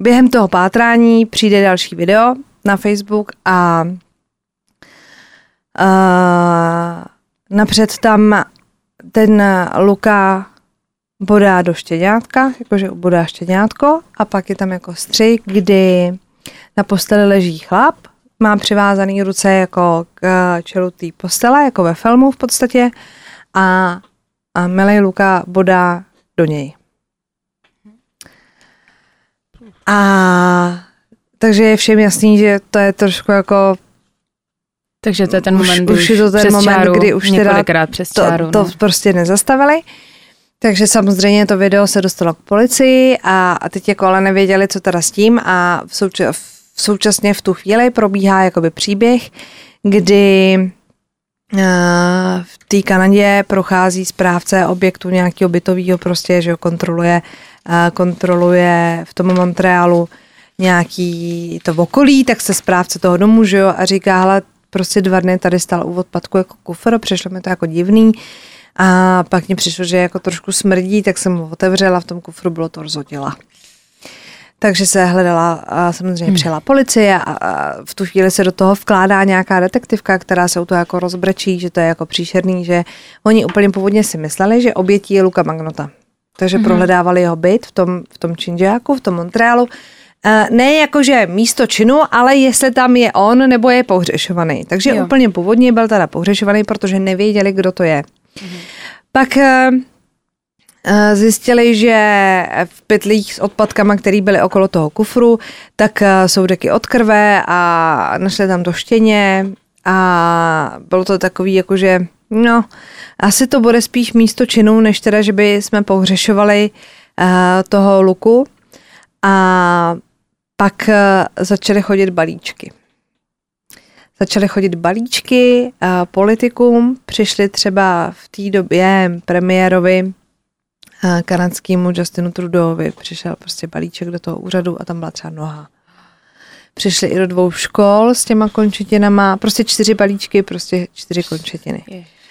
během toho pátrání přijde další video na Facebook a uh, napřed tam ten Luka bodá do štěňátka, jakože bodá štěňátko a pak je tam jako střih, kdy na posteli leží chlap, má přivázaný ruce jako k čelu té postele, jako ve filmu v podstatě a, a Milej Luka bodá do něj. A takže je všem jasný, že to je trošku jako takže to je ten moment, už, už je to ten moment, čáru, kdy už teda přes čáru, to, to no. prostě nezastavili. Takže samozřejmě to video se dostalo k policii a, a teď jako ale nevěděli, co teda s tím a v, souča- v současně v tu chvíli probíhá jakoby příběh, kdy uh, v té Kanadě prochází správce objektu nějakého bytového prostě, že ho kontroluje, uh, kontroluje v tom Montrealu nějaký to okolí, tak se správce toho domu, že jo, a říká, hele, prostě dva dny tady stál u odpadku jako kufr, přišlo mi to jako divný, a pak mi přišlo, že jako trošku smrdí, tak jsem ho otevřela, v tom kufru bylo to rozhodila. Takže se hledala a samozřejmě hmm. přijela policie a, a v tu chvíli se do toho vkládá nějaká detektivka, která se u toho jako rozbrečí, že to je jako příšerný, že oni úplně původně si mysleli, že obětí je Luka Magnota. Takže hmm. prohledávali jeho byt v tom, v tom Činžáku, v tom Montrealu. Ne jakože místo činu, ale jestli tam je on nebo je pohřešovaný. Takže jo. úplně původně byl teda pohřešovaný, protože nevěděli, kdo to je. Pak eh, eh, zjistili, že v pytlích s odpadkama, které byly okolo toho kufru, tak eh, jsou deky od krve a našli tam to štěně a bylo to takový jakože, no, asi to bude spíš místo činu, než teda, že by jsme pohřešovali toho luku. A pak začaly chodit balíčky začaly chodit balíčky politikům, přišli třeba v té době premiérovi kanadskému Justinu Trudeauovi, přišel prostě balíček do toho úřadu a tam byla třeba noha. Přišli i do dvou škol s těma končetinama, prostě čtyři balíčky, prostě čtyři končetiny. Ježiš.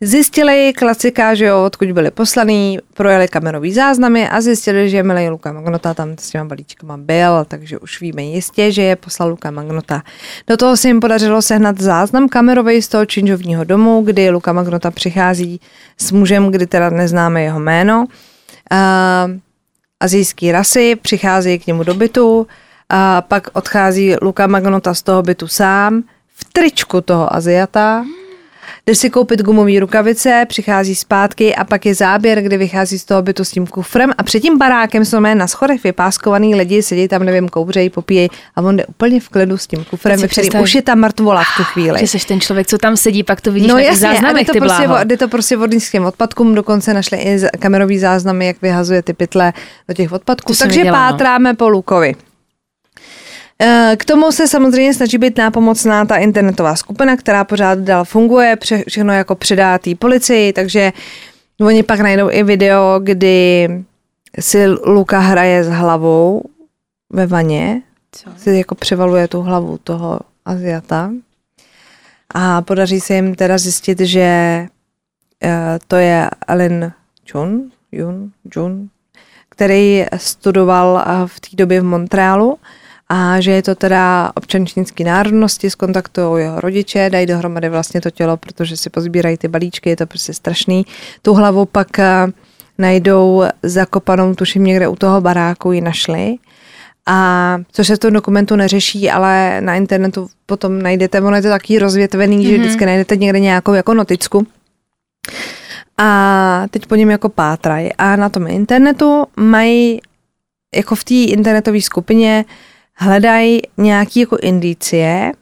Zjistili klasika, že jo, odkud byli poslaný, projeli kamerový záznamy a zjistili, že milý Luka Magnota tam s těma balíčkama byl, takže už víme jistě, že je poslal Luka Magnota. Do toho se jim podařilo sehnat záznam kamerový z toho činžovního domu, kdy Luka Magnota přichází s mužem, kdy teda neznáme jeho jméno. Uh, azijský rasy, přichází k němu do bytu, a pak odchází Luka Magnota z toho bytu sám v tričku toho Aziata jde si koupit gumové rukavice, přichází zpátky a pak je záběr, kdy vychází z toho bytu s tím kufrem a před tím barákem jsou mé na schodech vypáskovaný lidi, sedí tam, nevím, kouřejí, popíjejí a on jde úplně v klidu s tím kufrem, kterým už je ta mrtvola v tu chvíli. Že jsi ten člověk, co tam sedí, pak to vidíš no, na jasně, záznamech, to ty prostě, jde to prostě vodnickým odpadkům, dokonce našli i kamerový záznamy, jak vyhazuje ty pytle do těch odpadků. To Takže viděla, no. pátráme no. po Lukovi. Eh, k tomu se samozřejmě snaží být nápomocná ta internetová skupina, která pořád dál funguje, všechno jako předá té policii, takže oni pak najdou i video, kdy si Luka hraje s hlavou ve vaně, Co? si jako převaluje tu hlavu toho Aziata a podaří se jim teda zjistit, že eh, to je Alin Jun, Jun, Jun, který studoval eh, v té době v Montrealu a že je to teda občan čínské národnosti, skontaktují jeho rodiče, dají dohromady vlastně to tělo, protože si pozbírají ty balíčky, je to prostě strašný. Tu hlavu pak eh, najdou zakopanou, tuším někde u toho baráku ji našli. A což se v tom dokumentu neřeší, ale na internetu potom najdete, ono je to taky rozvětvený, mm-hmm. že mhm. vždycky najdete někde nějakou jako noticku. A teď po něm jako pátrají. A na tom internetu mají jako v té internetové skupině hledají nějaký jako indicie,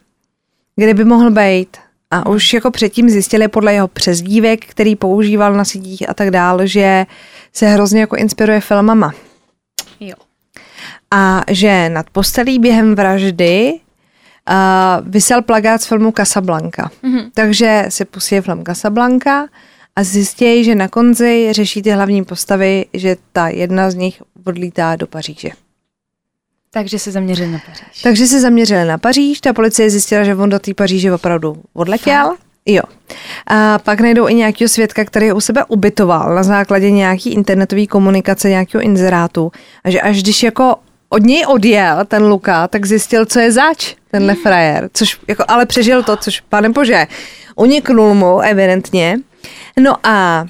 kde by mohl být. A už jako předtím zjistili podle jeho přezdívek, který používal na sítích a tak dále, že se hrozně jako inspiruje filmama. Jo. A že nad postelí během vraždy uh, vysel plagát z filmu Casablanca. Mm-hmm. Takže si pustí film Casablanca a zjistí, že na konci řeší ty hlavní postavy, že ta jedna z nich odlítá do Paříže. Takže se zaměřili na Paříž. Takže se zaměřili na Paříž, ta policie zjistila, že on do té Paříže opravdu odletěl. Fakt? Jo. A pak najdou i nějakého svědka, který u sebe ubytoval na základě nějaký internetové komunikace, nějakého inzerátu. A že až když jako od něj odjel ten Luka, tak zjistil, co je zač, tenhle hmm. frajer. Což jako, ale přežil to, což pane bože, uniknul mu evidentně. No a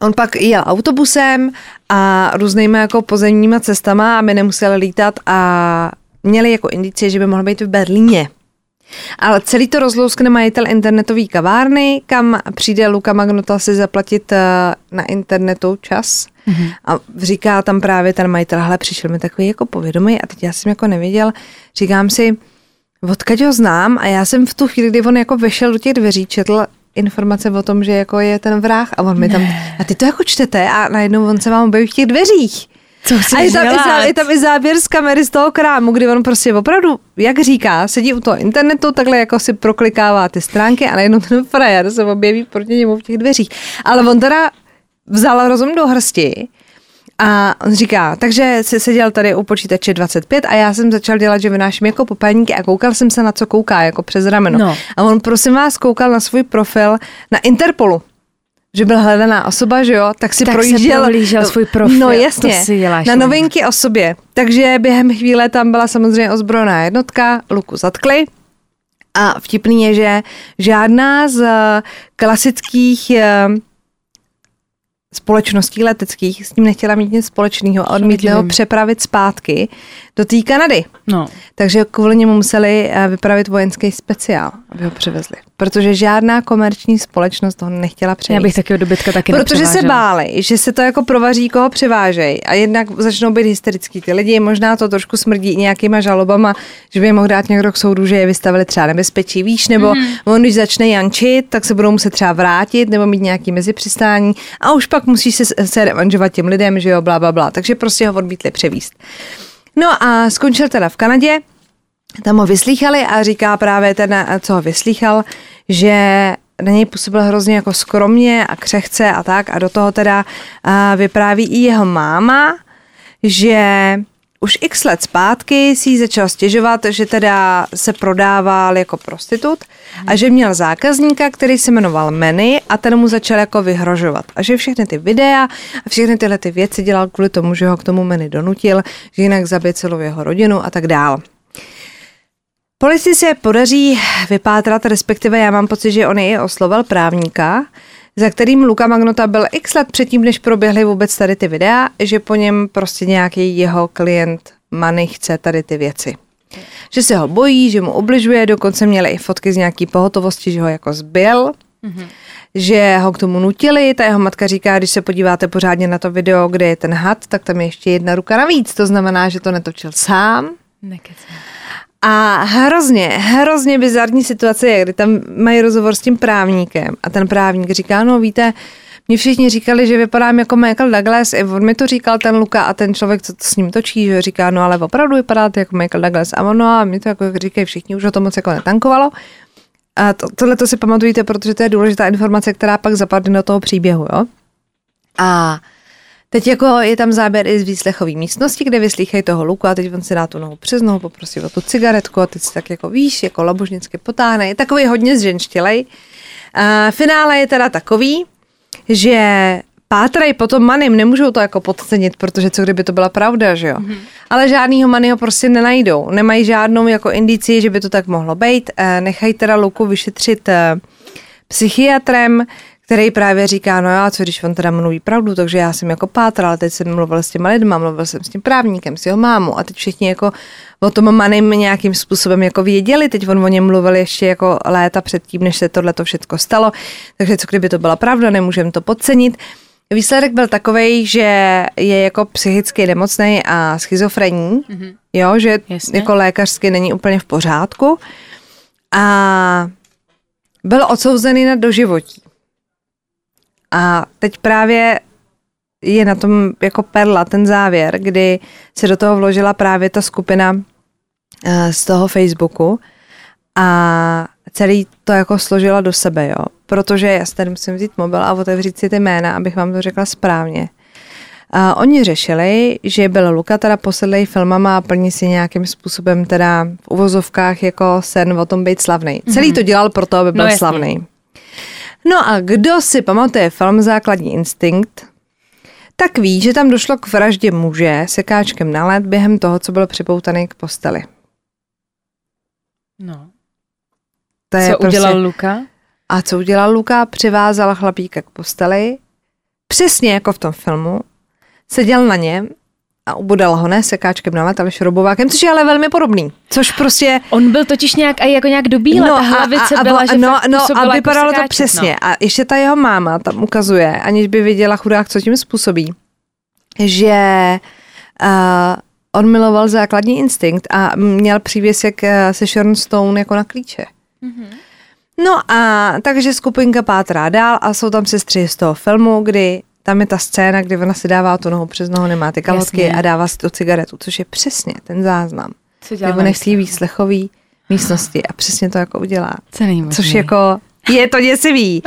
On pak jel autobusem a různýma jako pozemníma cestama, aby nemuseli lítat a měli jako indicie, že by mohl být v Berlíně. Ale celý to rozlouskne majitel internetové kavárny, kam přijde Luka Magnota si zaplatit eh, na internetu čas. Mm-hmm. A říká tam právě ten majitel, hele, přišel mi takový jako povědomý a teď já jsem jako nevěděl, říkám si, odkud ho znám a já jsem v tu chvíli, kdy on jako vešel do těch dveří, četl informace o tom, že jako je ten vrah a on mi tam, a ty to jako čtete a najednou on se vám objeví v těch dveřích. Co a je tam, i zá, je tam i záběr z kamery z toho krámu, kdy on prostě opravdu, jak říká, sedí u toho internetu, takhle jako si proklikává ty stránky a najednou ten frajer se objeví proti němu v těch dveřích. Ale on teda vzal rozum do hrsti a on říká, takže si seděl tady u počítače 25 a já jsem začal dělat, že vynáším jako popelníky a koukal jsem se na co kouká, jako přes rameno. No. A on prosím vás koukal na svůj profil na Interpolu že byl hledaná osoba, že jo, tak si tak projížděl, svůj profil. No jasně, to si děláš, na novinky o sobě. Takže během chvíle tam byla samozřejmě ozbrojená jednotka, Luku zatkli. A vtipný je, že žádná z klasických eh, společností leteckých s tím nechtěla mít nic společného a odmítli ho přepravit zpátky do té Kanady. No. Takže kvůli němu museli eh, vypravit vojenský speciál, aby ho převezli. Protože žádná komerční společnost toho nechtěla převést. Já bych takového dobytka taky Protože se báli, že se to jako provaří, koho převážejí a jednak začnou být hysterický ty lidi. Možná to trošku smrdí nějakýma žalobama, že by je mohl dát někdo k soudu, že je vystavili třeba nebezpečí, víš, nebo mm. on když začne jančit, tak se budou muset třeba vrátit nebo mít nějaký mezipřistání a už pak musí se, se revanžovat těm lidem, že jo, bla, bla, bla. Takže prostě ho odmítli převíst. No a skončil teda v Kanadě, tam ho vyslýchali a říká právě ten, co ho vyslýchal, že na něj působil hrozně jako skromně a křehce a tak a do toho teda vypráví i jeho máma, že už x let zpátky si začal stěžovat, že teda se prodával jako prostitut a že měl zákazníka, který se jmenoval Manny a ten mu začal jako vyhrožovat. A že všechny ty videa a všechny tyhle ty věci dělal kvůli tomu, že ho k tomu Manny donutil, že jinak zabije celou jeho rodinu a tak dál. Policii se podaří vypátrat, respektive já mám pocit, že on je oslovil právníka, za kterým Luka Magnota byl x let předtím, než proběhly vůbec tady ty videa, že po něm prostě nějaký jeho klient Many chce tady ty věci. Že se ho bojí, že mu obližuje, dokonce měli i fotky z nějaký pohotovosti, že ho jako zbyl. Mm-hmm. Že ho k tomu nutili, ta jeho matka říká, když se podíváte pořádně na to video, kde je ten had, tak tam je ještě jedna ruka navíc, to znamená, že to netočil sám. Nekecám. A hrozně, hrozně bizarní situace je, kdy tam mají rozhovor s tím právníkem a ten právník říká, no víte, mě všichni říkali, že vypadám jako Michael Douglas, i on mi to říkal ten Luka a ten člověk, co to s ním točí, že říká, no ale opravdu vypadáte jako Michael Douglas a ono a mi to jako říkají všichni, už o to moc jako netankovalo. A to, tohle to si pamatujte, protože to je důležitá informace, která pak zapadne do toho příběhu, jo. A Teď jako je tam záběr i z výslechové místnosti, kde vyslýchají toho luku a teď on si dá tu nohu přes nohu, poprosí o tu cigaretku a teď si tak jako víš, jako labožnicky potáhne. Je takový hodně zženštělej. A finále je teda takový, že pátrají potom manim, nemůžou to jako podcenit, protože co kdyby to byla pravda, že jo. Mm-hmm. Ale žádnýho manyho prostě nenajdou. Nemají žádnou jako indici, že by to tak mohlo být. Nechají teda Luku vyšetřit eh, psychiatrem, který právě říká, no já, co když on teda mluví pravdu, takže já jsem jako pátral, teď jsem mluvil s těma lidma, mluvil jsem s tím právníkem, s jeho mámou a teď všichni jako o tom Manim nějakým způsobem jako věděli, teď on o něm mluvil ještě jako léta předtím, než se tohle to všechno stalo, takže co kdyby to byla pravda, nemůžeme to podcenit. Výsledek byl takový, že je jako psychicky nemocný a schizofrenní, mm-hmm. jo, že Jasně. jako lékařsky není úplně v pořádku a byl odsouzený na doživotí. A teď právě je na tom jako perla ten závěr, kdy se do toho vložila právě ta skupina eh, z toho Facebooku a celý to jako složila do sebe, jo. Protože já si tady musím vzít mobil a otevřít si ty jména, abych vám to řekla správně. A oni řešili, že byl Luka teda posedlej filmama a plní si nějakým způsobem teda v uvozovkách jako sen o tom být slavný. Mm-hmm. Celý to dělal proto, aby byl no, slavný. No a kdo si pamatuje film Základní instinkt, tak ví, že tam došlo k vraždě muže sekáčkem na led během toho, co byl připoutaný k posteli. No. To je co prostě... udělal Luka? A co udělal Luka? Přivázal chlapíka k posteli, přesně jako v tom filmu, seděl na něm a ubodal ho ne sekáčkem na let, ale šrobovákem, což je ale velmi podobný. Což prostě... On byl totiž nějak, a jako nějak do no, ta hlavice a, a, byla, a, že no, no, a jako vypadalo jako sekáček, to přesně. No. A ještě ta jeho máma tam ukazuje, aniž by věděla chudák, co tím způsobí, že uh, on miloval základní instinkt a měl přívěsek eh, se Sharon Stone jako na klíče. Mm-hmm. No a takže skupinka pátrá dál a jsou tam sestry z toho filmu, kdy tam je ta scéna, kdy ona si dává tu nohu přes nohu, nemá ty kalhotky Jasně. a dává si tu cigaretu, což je přesně ten záznam. Co dělá Nebo nechcí výslechový místnosti a přesně to jako udělá. Co což jako je to děsivý.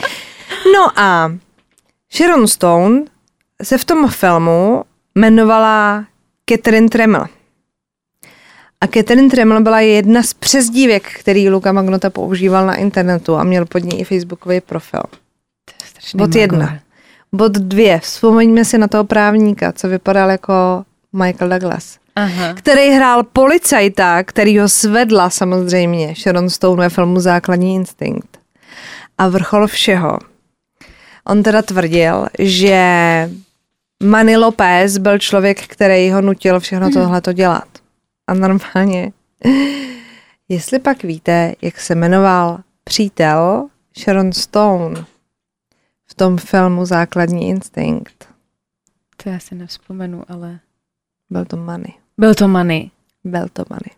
No a Sharon Stone se v tom filmu jmenovala Catherine Tremel. A Catherine Tremel byla jedna z přezdívek, který Luka Magnota používal na internetu a měl pod ní i facebookový profil. Bod jedna. Bod dvě. Vzpomeňme si na toho právníka, co vypadal jako Michael Douglas. Aha. který hrál policajta, který ho svedla samozřejmě Sharon Stone ve filmu Základní instinkt. A vrchol všeho. On teda tvrdil, že Manny Lopez byl člověk, který ho nutil všechno hmm. tohle to dělat. A normálně, jestli pak víte, jak se jmenoval přítel Sharon Stone v tom filmu Základní instinkt. To já si nevzpomenu, ale... Byl to Money. Byl to Money. Byl to Money.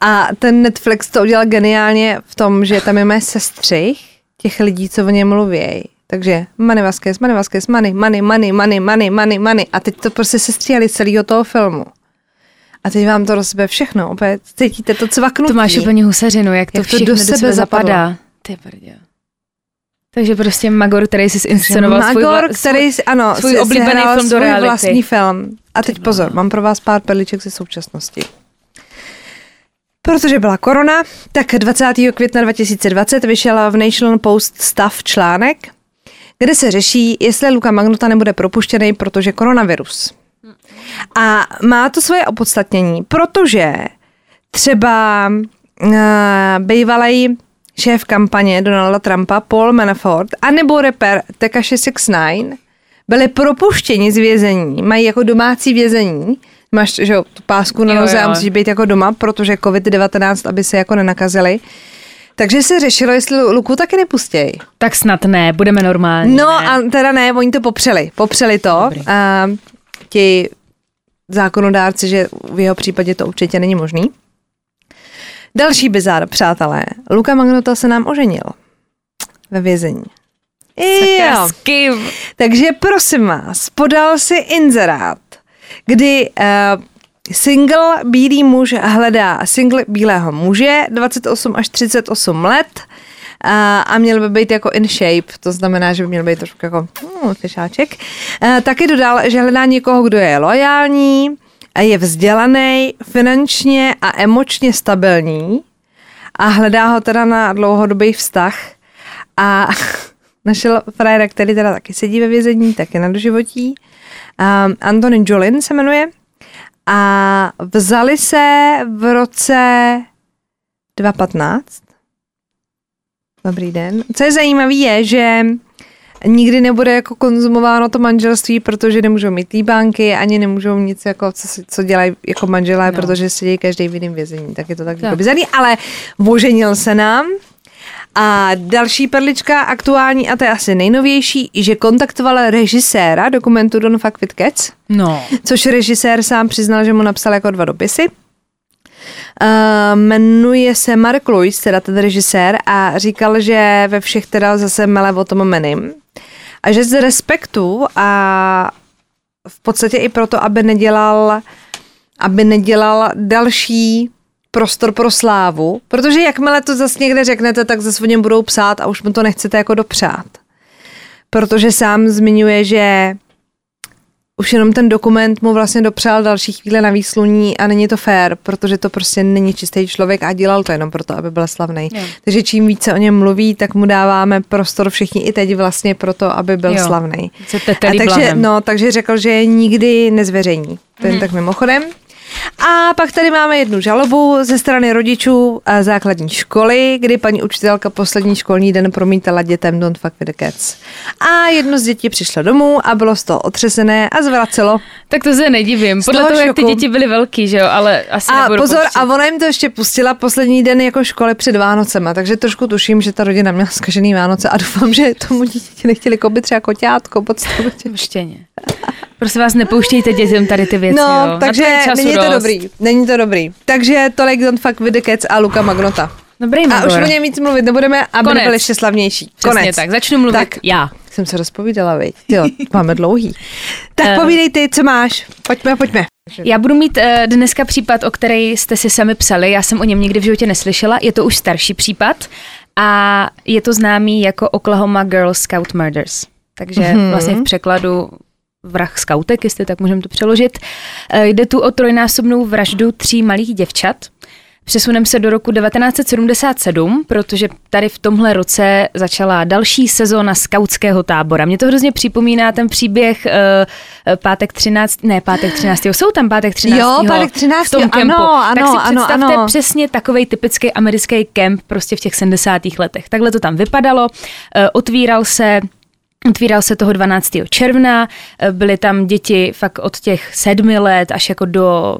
A ten Netflix to udělal geniálně v tom, že tam je mé sestřih těch lidí, co o něm mluví. Takže Money Vasquez, Money Vasquez, Money, Money, Money, Money, Money, Money, Money. A teď to prostě se stříhali celého toho filmu. A teď vám to do sebe všechno, opět cítíte to cvaknutí. To máš úplně husařinu, jak to jak všechno to do sebe, do sebe zapadá. Ty prdě. Takže prostě Magor, který si inscenoval Magor, svůj, který, ano, svůj si, oblíbený si film do reality. vlastní film. A teď pozor, mám pro vás pár perliček ze současnosti. Protože byla korona, tak 20. května 2020 vyšel v National Post stav článek, kde se řeší, jestli Luka Magnota nebude propuštěný, protože koronavirus. A má to svoje opodstatnění, protože třeba uh, bývalý šéf kampaně Donalda Trumpa Paul Manafort anebo reper Tekashi 69 byli propuštěni z vězení, mají jako domácí vězení, máš že jo, tu pásku na noze a musíš být jako doma, protože COVID-19, aby se jako nenakazili, Takže se řešilo, jestli Luku taky nepustějí. Tak snad ne, budeme normální. No ne? a teda ne, oni to popřeli. Popřeli to. Dobrý. A ti zákonodárci, že v jeho případě to určitě není možný. Další bizár, přátelé. Luka Magnota se nám oženil ve vězení. Jo. Takže prosím vás, podal si inzerát, kdy uh, single bílý muž hledá single bílého muže 28 až 38 let a, a měl by být jako in shape, to znamená, že by měl být trošku jako hmm, fešáček. Uh, taky dodal, že hledá někoho, kdo je lojální, je vzdělaný, finančně a emočně stabilní a hledá ho teda na dlouhodobý vztah a *laughs* našel frajera, který teda taky sedí ve vězení, taky na doživotí. Um, Anthony Jolin se jmenuje a vzali se v roce 2015. Dobrý den. Co je zajímavé je, že nikdy nebude jako konzumováno to manželství, protože nemůžou mít líbánky, ani nemůžou nic, jako, co, si- co dělají jako manželé, No. protože sedí každý v jiném vězení. Tak je to tak, Tak. jako bizarní, ale oženil se nám. A další perlička aktuální, a to je asi nejnovější, že kontaktoval režiséra dokumentu Don't Fuck With Cats, No. což režisér sám přiznal, že mu napsal jako dva dopisy. Uh, jmenuje se Mark Lewis, teda ten režisér, a říkal, že ve všech teda zase mele o tom menim. A že z respektu a v podstatě i proto, aby nedělal, aby nedělal další prostor pro slávu, protože jakmile to zase někde řeknete, tak zase o něm budou psát a už mu to nechcete jako dopřát. Protože sám zmiňuje, že už jenom ten dokument mu vlastně dopřál další chvíle na výsluní a není to fér, protože to prostě není čistý člověk a dělal to jenom proto, aby byl slavný. Jo. Takže čím více o něm mluví, tak mu dáváme prostor všichni i teď vlastně proto, aby byl Jo. slavný. A takže, blahem. no, takže řekl, že je nikdy nezveřejní. To jen tak mimochodem. A pak tady máme jednu žalobu ze strany rodičů a základní školy, kdy paní učitelka poslední školní den promítala dětem Don't fuck with the cats. A jedno z dětí přišlo domů a bylo z toho otřesené a zvracelo. Tak to se nedivím. Podle toho toho, jak ty děti byly velký, že jo, ale asi A pozor, pouštět. a ona jim to ještě pustila poslední den jako školy před Vánocema, takže trošku tuším, že ta rodina měla zkažený Vánoce a doufám, že tomu děti nechtěli koupit třeba koťátko pod. Štěně. Prosím vás, nepouštějte dětem tady ty věci, No, jo. Takže to není to dost. dobrý. Není to dobrý. Takže tolik Don't Fuck with the Cats a Luka Magnota. Dobrý, A už o něm víc mluvit nebudeme, aby Konec. byl ještě slavnější. Přesně Konec. tak, začnu mluvit Tak. já. Jsem se rozpovídala, viď? Jo, *laughs* máme dlouhý. Tak Eh. povídej ty, co máš. Pojďme, pojďme. Já budu mít uh, dneska případ, o který jste si sami psali, já jsem o něm nikdy v životě neslyšela, je to už starší případ a je to známý jako Oklahoma Girl Scout Murders. Takže mm-hmm. vlastně v překladu vrah skautek, jestli tak můžeme to přeložit. Eh, Jde tu o trojnásobnou vraždu tří malých děvčat. Přesuneme se do roku 1977, protože tady v tomhle roce začala další sezóna skautského tábora. Mě to hrozně připomíná ten příběh uh, pátek 13, ne pátek 13. Jsou tam pátek 13. Jo, pátek 13., v tom ano, kempu. tak ano, si ano, představte ano. přesně takový typický americký kemp prostě v těch 70. letech. Takhle to tam vypadalo. Eh, Otvíral se Otvíral se toho 12. června, eh, byly tam děti fakt od těch sedmi let až jako do,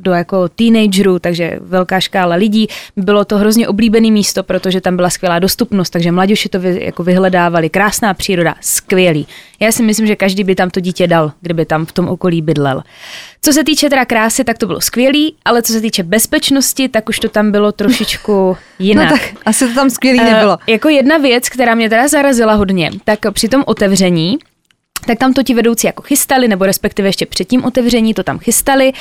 do jako teenagerů, takže velká škála lidí. Bylo to hrozně oblíbené místo, protože tam byla skvělá dostupnost, takže mladěši to vy, jako vyhledávali. Krásná příroda, skvělý. Já si myslím, že každý by tam to dítě dal, kdyby tam v tom okolí bydlel. Co se týče teda krásy, tak to bylo skvělý, ale co se týče bezpečnosti, tak už to tam bylo trošičku *laughs* jinak. No tak asi to tam skvělý Eh, nebylo. jako jedna věc, která mě teda zarazila hodně, tak při tom otevření, tak tam to ti vedoucí jako chystali, nebo respektive ještě před tím otevření to tam chystali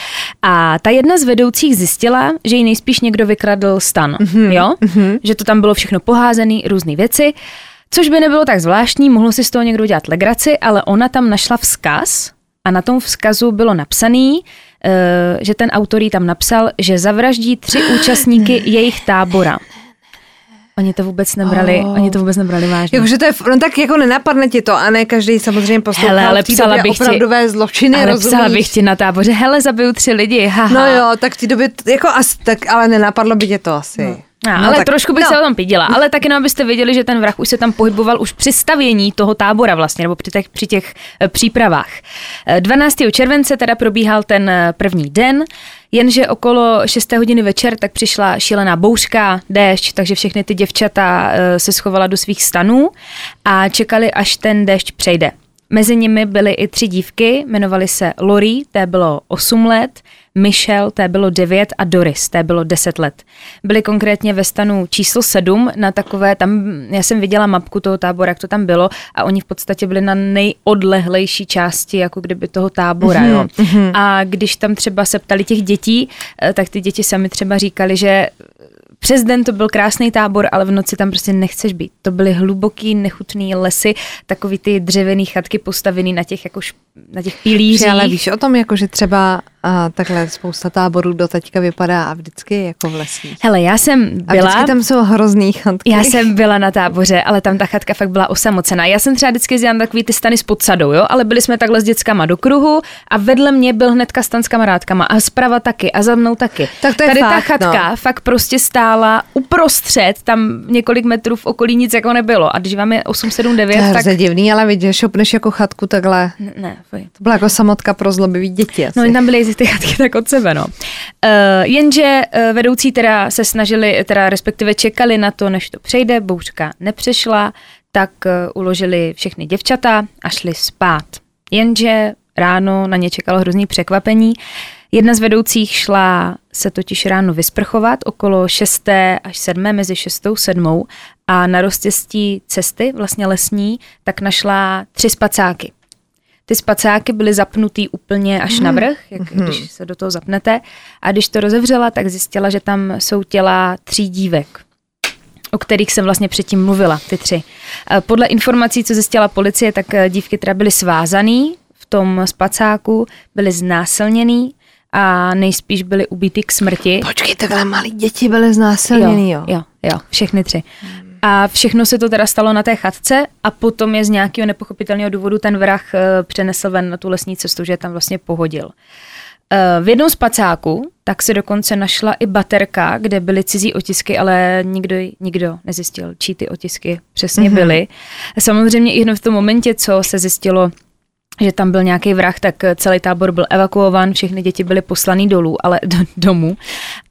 a ta jedna z vedoucích zjistila, že jí nejspíš někdo vykradl stan, mm-hmm. jo? Mm-hmm. Že to tam bylo všechno poházené, různé věci, což by nebylo tak zvláštní, mohlo si z toho někdo dělat legraci, ale ona tam našla vzkaz a na tom vzkazu bylo napsaný, eh, že ten autor jí tam napsal, že zavraždí tři účastníky jejich tábora. Oni to vůbec nebrali, oh. oni to vůbec nebrali vážně. Jakože to je, no tak jako nenapadne ti to a ne každý samozřejmě poslouchal Hele, ale psala bych ti- opravdové zločiny, ale rozumíš? psala bych ti na táboře, hele, zabiju tři lidi, haha. No jo, tak té době, jako as, tak, ale nenapadlo by tě to asi. No, No ale tak- trošku bych no. se o tom pídila. Ale tak jenom, abyste věděli, že ten vrah už se tam pohyboval už při stavění toho tábora vlastně, nebo při těch, při těch eh, přípravách. Eh, 12. července teda probíhal ten eh, první den. Jenže okolo 6 hodiny večer tak přišla šílená bouřka, déšť, takže všechny ty děvčata eh, se schovala do svých stanů a čekali, až ten déšť přejde. Mezi nimi byly i tři dívky, jmenovaly se Lori, té bylo 8 let, Michelle, té bylo 9 a Doris, té bylo 10 let. Byly konkrétně ve stanu číslo 7 na takové, tam já jsem viděla mapku toho tábora, jak to tam bylo a oni v podstatě byli na nejodlehlejší části, jako kdyby toho tábora, mm-hmm, jo. Mm-hmm. A když tam třeba se ptali těch dětí, eh, tak ty děti sami třeba říkali, že přes den to byl krásný tábor, ale v noci tam prostě nechceš být. To byly hluboký, nechutný lesy, takový ty dřevěný chatky postavený na těch, jako š, na těch pilířích. Ale víš o tom, jako že třeba a takhle spousta táborů do teďka vypadá a vždycky jako v lesích. Hele, já jsem byla... A vždycky tam jsou hrozný chatky. Já jsem byla na táboře, ale tam ta chatka fakt byla osamocená. Já jsem třeba vždycky jezdila takový ty stany s podsadou, jo, ale byli jsme takhle s dětskama do kruhu a vedle mě byl hnedka stan s kamarádkama a zprava taky a za mnou taky. Tak to je Tady fakt, ta chatka no. fakt prostě stála uprostřed, tam několik metrů v okolí nic jako nebylo. A když vám je 8, 7, 9, To je tak... divný, ale vidíš, šopneš jako chatku takhle. Ne, ne. To byla jako samotka pro zlobivý děti asi. No, tam byly ty chatky tak od sebe, no. Uh, jenže uh, vedoucí teda se snažili, teda respektive čekali na to, než to přejde, bouřka nepřešla, tak uh, uložili všechny děvčata a šli spát. Jenže ráno na ně čekalo hrozný překvapení. Jedna z vedoucích šla se totiž ráno vysprchovat okolo 6. až 7. mezi 6. a 7. a na rozcestí cesty, vlastně lesní, tak našla tři spacáky. Ty spacáky byly zapnutý úplně až na vrch, jak když se do toho zapnete. A když to rozevřela, tak zjistila, že tam jsou těla tří dívek o kterých jsem vlastně předtím mluvila, ty tři. Eh, Podle informací, co zjistila policie, tak eh, dívky teda byly svázaný v tom spacáku, byly znásilněný a nejspíš byly ubity k smrti. Počkej, takhle malí děti byly znásilněný, jo. jo, jo, všechny tři. A všechno se to teda stalo na té chatce a potom je z nějakého nepochopitelného důvodu ten vrah eh, přenesl ven na tu lesní cestu, že je tam vlastně pohodil. Eh, V jednom spacáku tak se dokonce našla i baterka, kde byly cizí otisky, ale nikdo, nikdo nezjistil, čí ty otisky přesně mm-hmm. byly. Samozřejmě i hned v tom momentě, co se zjistilo, že tam byl nějaký vrah, tak celý tábor byl evakuován, všechny děti byly poslaný dolů, ale *laughs* do, domů.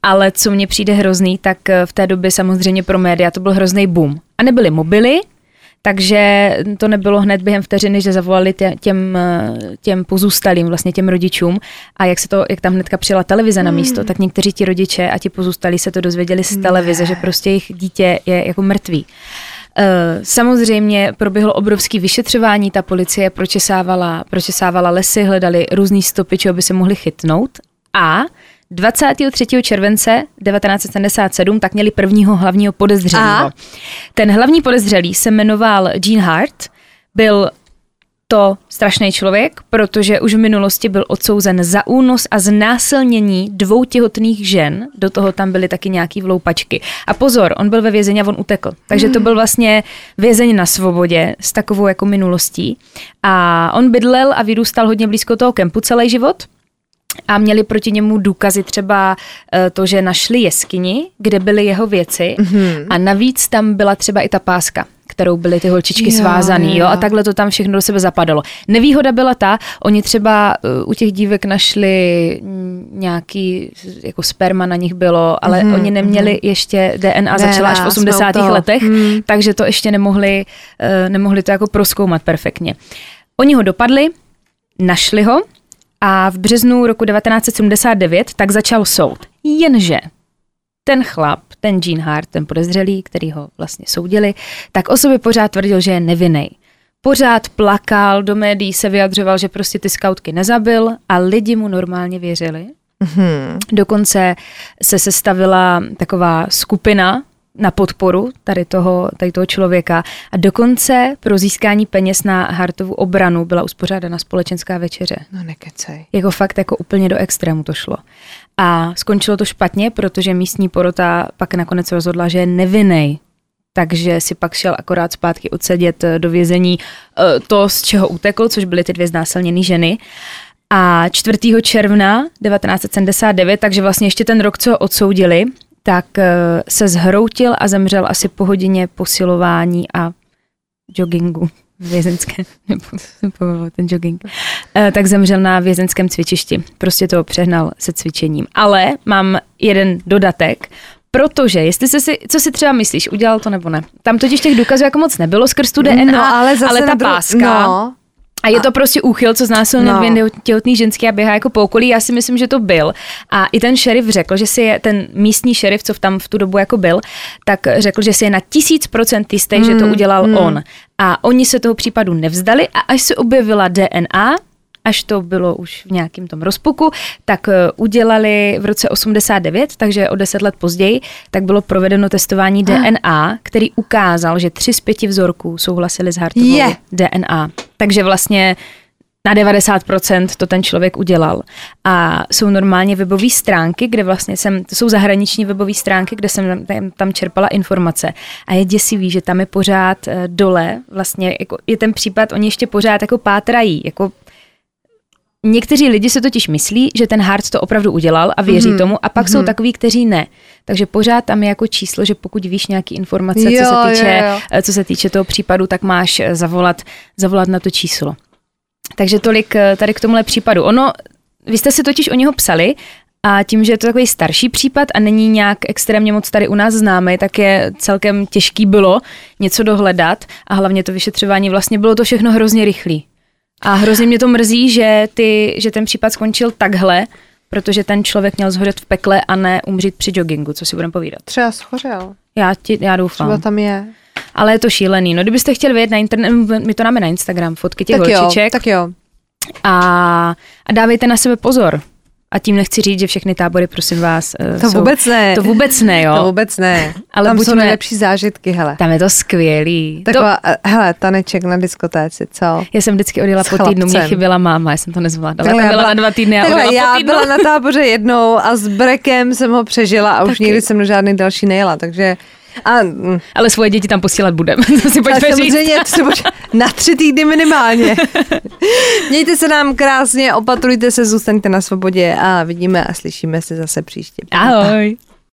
Ale co mně přijde hrozný, tak v té době samozřejmě pro média to byl hrozný boom. A nebyly mobily, takže to nebylo hned během vteřiny, že zavolali tě, těm, těm pozůstalým, vlastně těm rodičům a jak se to, jak tam hnedka přijela televize na místo, tak někteří ti rodiče a ti pozůstalí se to dozvěděli z televize, že prostě jejich dítě je jako mrtvý. Eh, Samozřejmě proběhlo obrovské vyšetřování, ta policie pročesávala, pročesávala lesy, hledali různý stopy, čeho by se mohli chytnout a 23. července 1977 tak měli prvního hlavního podezřelého. Ten hlavní podezřelý se jmenoval Gene Hart, byl to strašný člověk, protože už v minulosti byl odsouzen za únos a znásilnění dvou těhotných žen. Do toho tam byly taky nějaký vloupačky. A pozor, on byl ve vězení a on utekl. Takže to byl vlastně vězeň na svobodě s takovou jako minulostí. A on bydlel a vyrůstal hodně blízko toho kempu celý život. A měli proti němu důkazy třeba eh, to, že našli jeskyni, kde byly jeho věci mm-hmm. a navíc tam byla třeba i ta páska kterou byly ty holčičky Jo, svázaný, jo, jo. a takhle to tam všechno do sebe zapadalo. Nevýhoda byla ta, oni třeba uh, u těch dívek našli mm, nějaký, jako sperma na nich bylo, ale Mhm, oni neměli ještě DNA, začala až v jsme u 80. toho. letech, Hmm. takže to ještě nemohli, uh, nemohli to jako proskoumat perfektně. Oni ho dopadli, našli ho a v březnu roku 1979 tak začal soud. Jenže ten chlap, ten Gene Hart, ten podezřelý, který ho vlastně soudili, tak o sobě pořád tvrdil, že je nevinný. Pořád plakal, do médií se vyjadřoval, že prostě ty skautky nezabil a lidi mu normálně věřili. Mhm. Dokonce se sestavila taková skupina na podporu tady toho, tady toho člověka a dokonce pro získání peněz na Hartovu obranu byla uspořádána společenská večeře. No nekecej. Jako fakt jako úplně do extrému to šlo. A skončilo to špatně, protože místní porota pak nakonec rozhodla, že je nevinný. Takže si pak šel akorát zpátky odsedět eh, do vězení eh, to, z čeho utekl, což byly ty dvě znásilněné ženy. A 4. června 1979, takže vlastně ještě ten rok, co ho odsoudili, tak eh, se zhroutil a zemřel asi po hodině posilování a joggingu vězenské, *laughs* nebo ten jogging. eh, tak zemřel na vězenském cvičišti. Prostě to přehnal se cvičením. Ale mám jeden dodatek, Protože, jestli se si, co si třeba myslíš, udělal to nebo ne? Tam totiž těch důkazů jako moc nebylo skrz tu DNA, no, ale, zase ale ta dru- páska. No. A je to prostě úchyl, co znásilnil no. dvě těhotný ženský a běhá jako po okolí. Já si myslím, že to byl. A i ten šerif řekl, že si je, ten místní šerif, co tam v tu dobu jako byl, tak řekl, že si je na tisíc procent jistý, mm, že to hmm, udělal mm. on. A oni se toho případu nevzdali a až se objevila DNA, až to bylo už v nějakém tom rozpuku, tak eh, udělali v roce 89, takže o deset let později, tak bylo provedeno testování DNA, který ukázal, že tři z pěti vzorků souhlasili s Hartovou yeah. DNA. Takže vlastně na 90% to ten člověk udělal. A jsou normálně webové stránky, kde vlastně jsem, to jsou zahraniční webové stránky, kde jsem tam, tam čerpala informace. A je děsivý, že tam je pořád eh, dole, vlastně jako je ten případ, oni ještě pořád jako pátrají, jako Někteří lidi se totiž myslí, že ten Hart to opravdu udělal a věří mm-hmm. tomu, a pak mm-hmm. jsou mhm. takový, kteří ne. Takže pořád tam je jako číslo, že pokud víš nějaké informace, jo, co, se týče, jo, jo. Eh, co se týče toho případu, tak máš eh, zavolat, zavolat na to číslo. Takže tolik eh, tady k tomuhle případu. Ono, vy jste si totiž o něho psali a tím, že je to takový starší případ a není nějak extrémně moc tady u nás známý, tak je celkem těžký bylo něco dohledat a hlavně to vyšetřování vlastně bylo to všechno hrozně rychlý. A hrozně mě to mrzí, že, ty, že ten případ skončil takhle, protože ten člověk měl zhořet v pekle a ne umřít při joggingu, co si budeme povídat. Třeba schořel. Já, ti, já doufám. Třeba tam je. Ale je to šílený. No, kdybyste chtěli vědět na internet, my to dáme na Instagram, fotky těch tak holčiček. Jo, tak jo. A, a dávejte na sebe pozor. A tím nechci říct, že všechny tábory, prosím vás, eh, To jsou, vůbec ne. To vůbec ne, jo. To vůbec ne. Ale tam buďme, jsou nejlepší zážitky, hele. Tam je to skvělý. Taková, to, eh, hele, taneček na diskotéci, co? Já jsem vždycky odjela po týdnu, mě chyběla máma, já jsem to nezvládala. Takhle, já byla na dva týdny a takhle, já byla na táboře jednou a s brekem jsem ho přežila a už Taky. nikdy jsem žádný další nejela, takže a, mm. Ale svoje děti tam posílat budeme. *laughs* to si pojďme samozřejmě, to si pojď, *laughs* na tři týdny minimálně. *laughs* Mějte se nám krásně, opatrujte se, zůstaňte na svobodě a vidíme a slyšíme se zase příště. Ahoj.